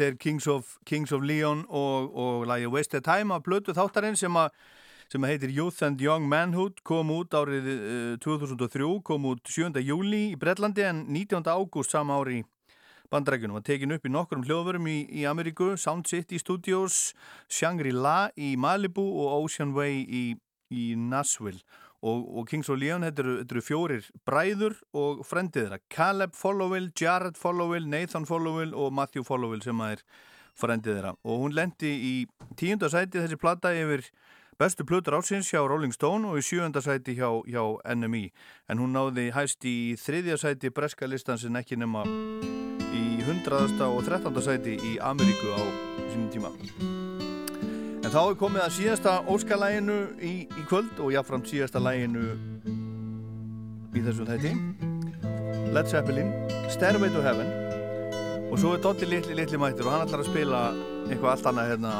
Þetta er Kings of, Kings of Leon og, og lagi Wasted Time af blötu þáttarinn sem, a, sem heitir Youth and Young Manhood kom út árið uh, 2003, kom út 7. júli í Bretlandi en 19. ágúst sama ári í bandrækjunum var tekin upp í nokkrum hljóðvörum í, í Ameríku, Sound City Studios, Shangri-La í Malibu og Ocean Way í, í Nashville og, og Kings of Leon, þetta eru, þetta eru fjórir bræður og frendið þeirra. Caleb Followill, Jared Followill, Nathan Followill og Matthew Followill sem að er frendið þeirra. Og hún lendi í tíunda sæti þessi plata yfir bestu plötur ásins hjá Rolling Stone og í sjöunda sæti hjá, hjá NME en hún náði hæst í þriðja sæti breska listan sem ekki nema í hundraðasta og þrettanda sæti í Ameríku á sínum tíma En þá er komið að síðasta óskalæginu í, í kvöld og jáfnframt síðasta læginu í þessu þætti Led Zeppelin, Stairway to Heaven og svo er Doddi litli, litli mættur og hann ætlar að spila eitthvað allt annað hérna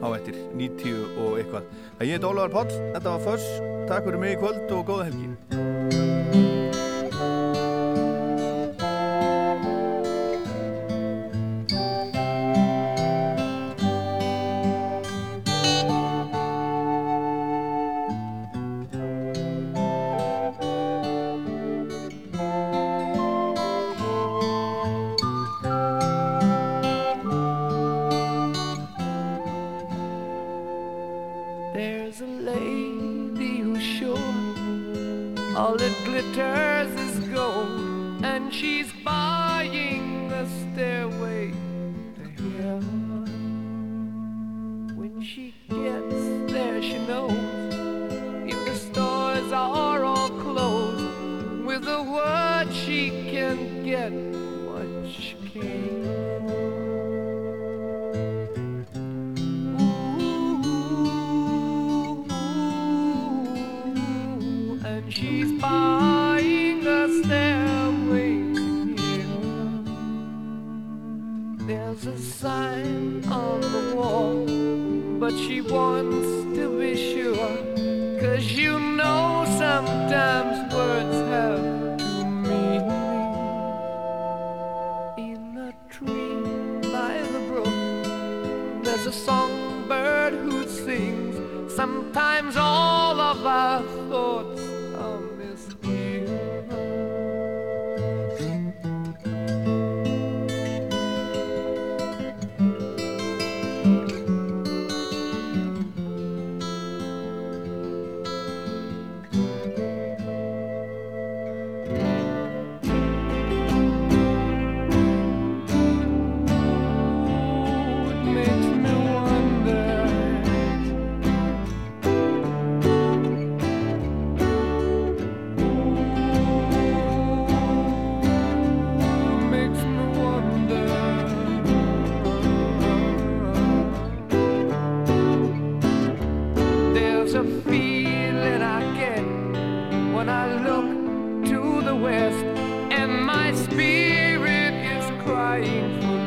á eftir 90 og eitthvað. Það ég heit Ólafur Páll, þetta var Föss, takk fyrir mig í kvöld og góða helgi. Crying for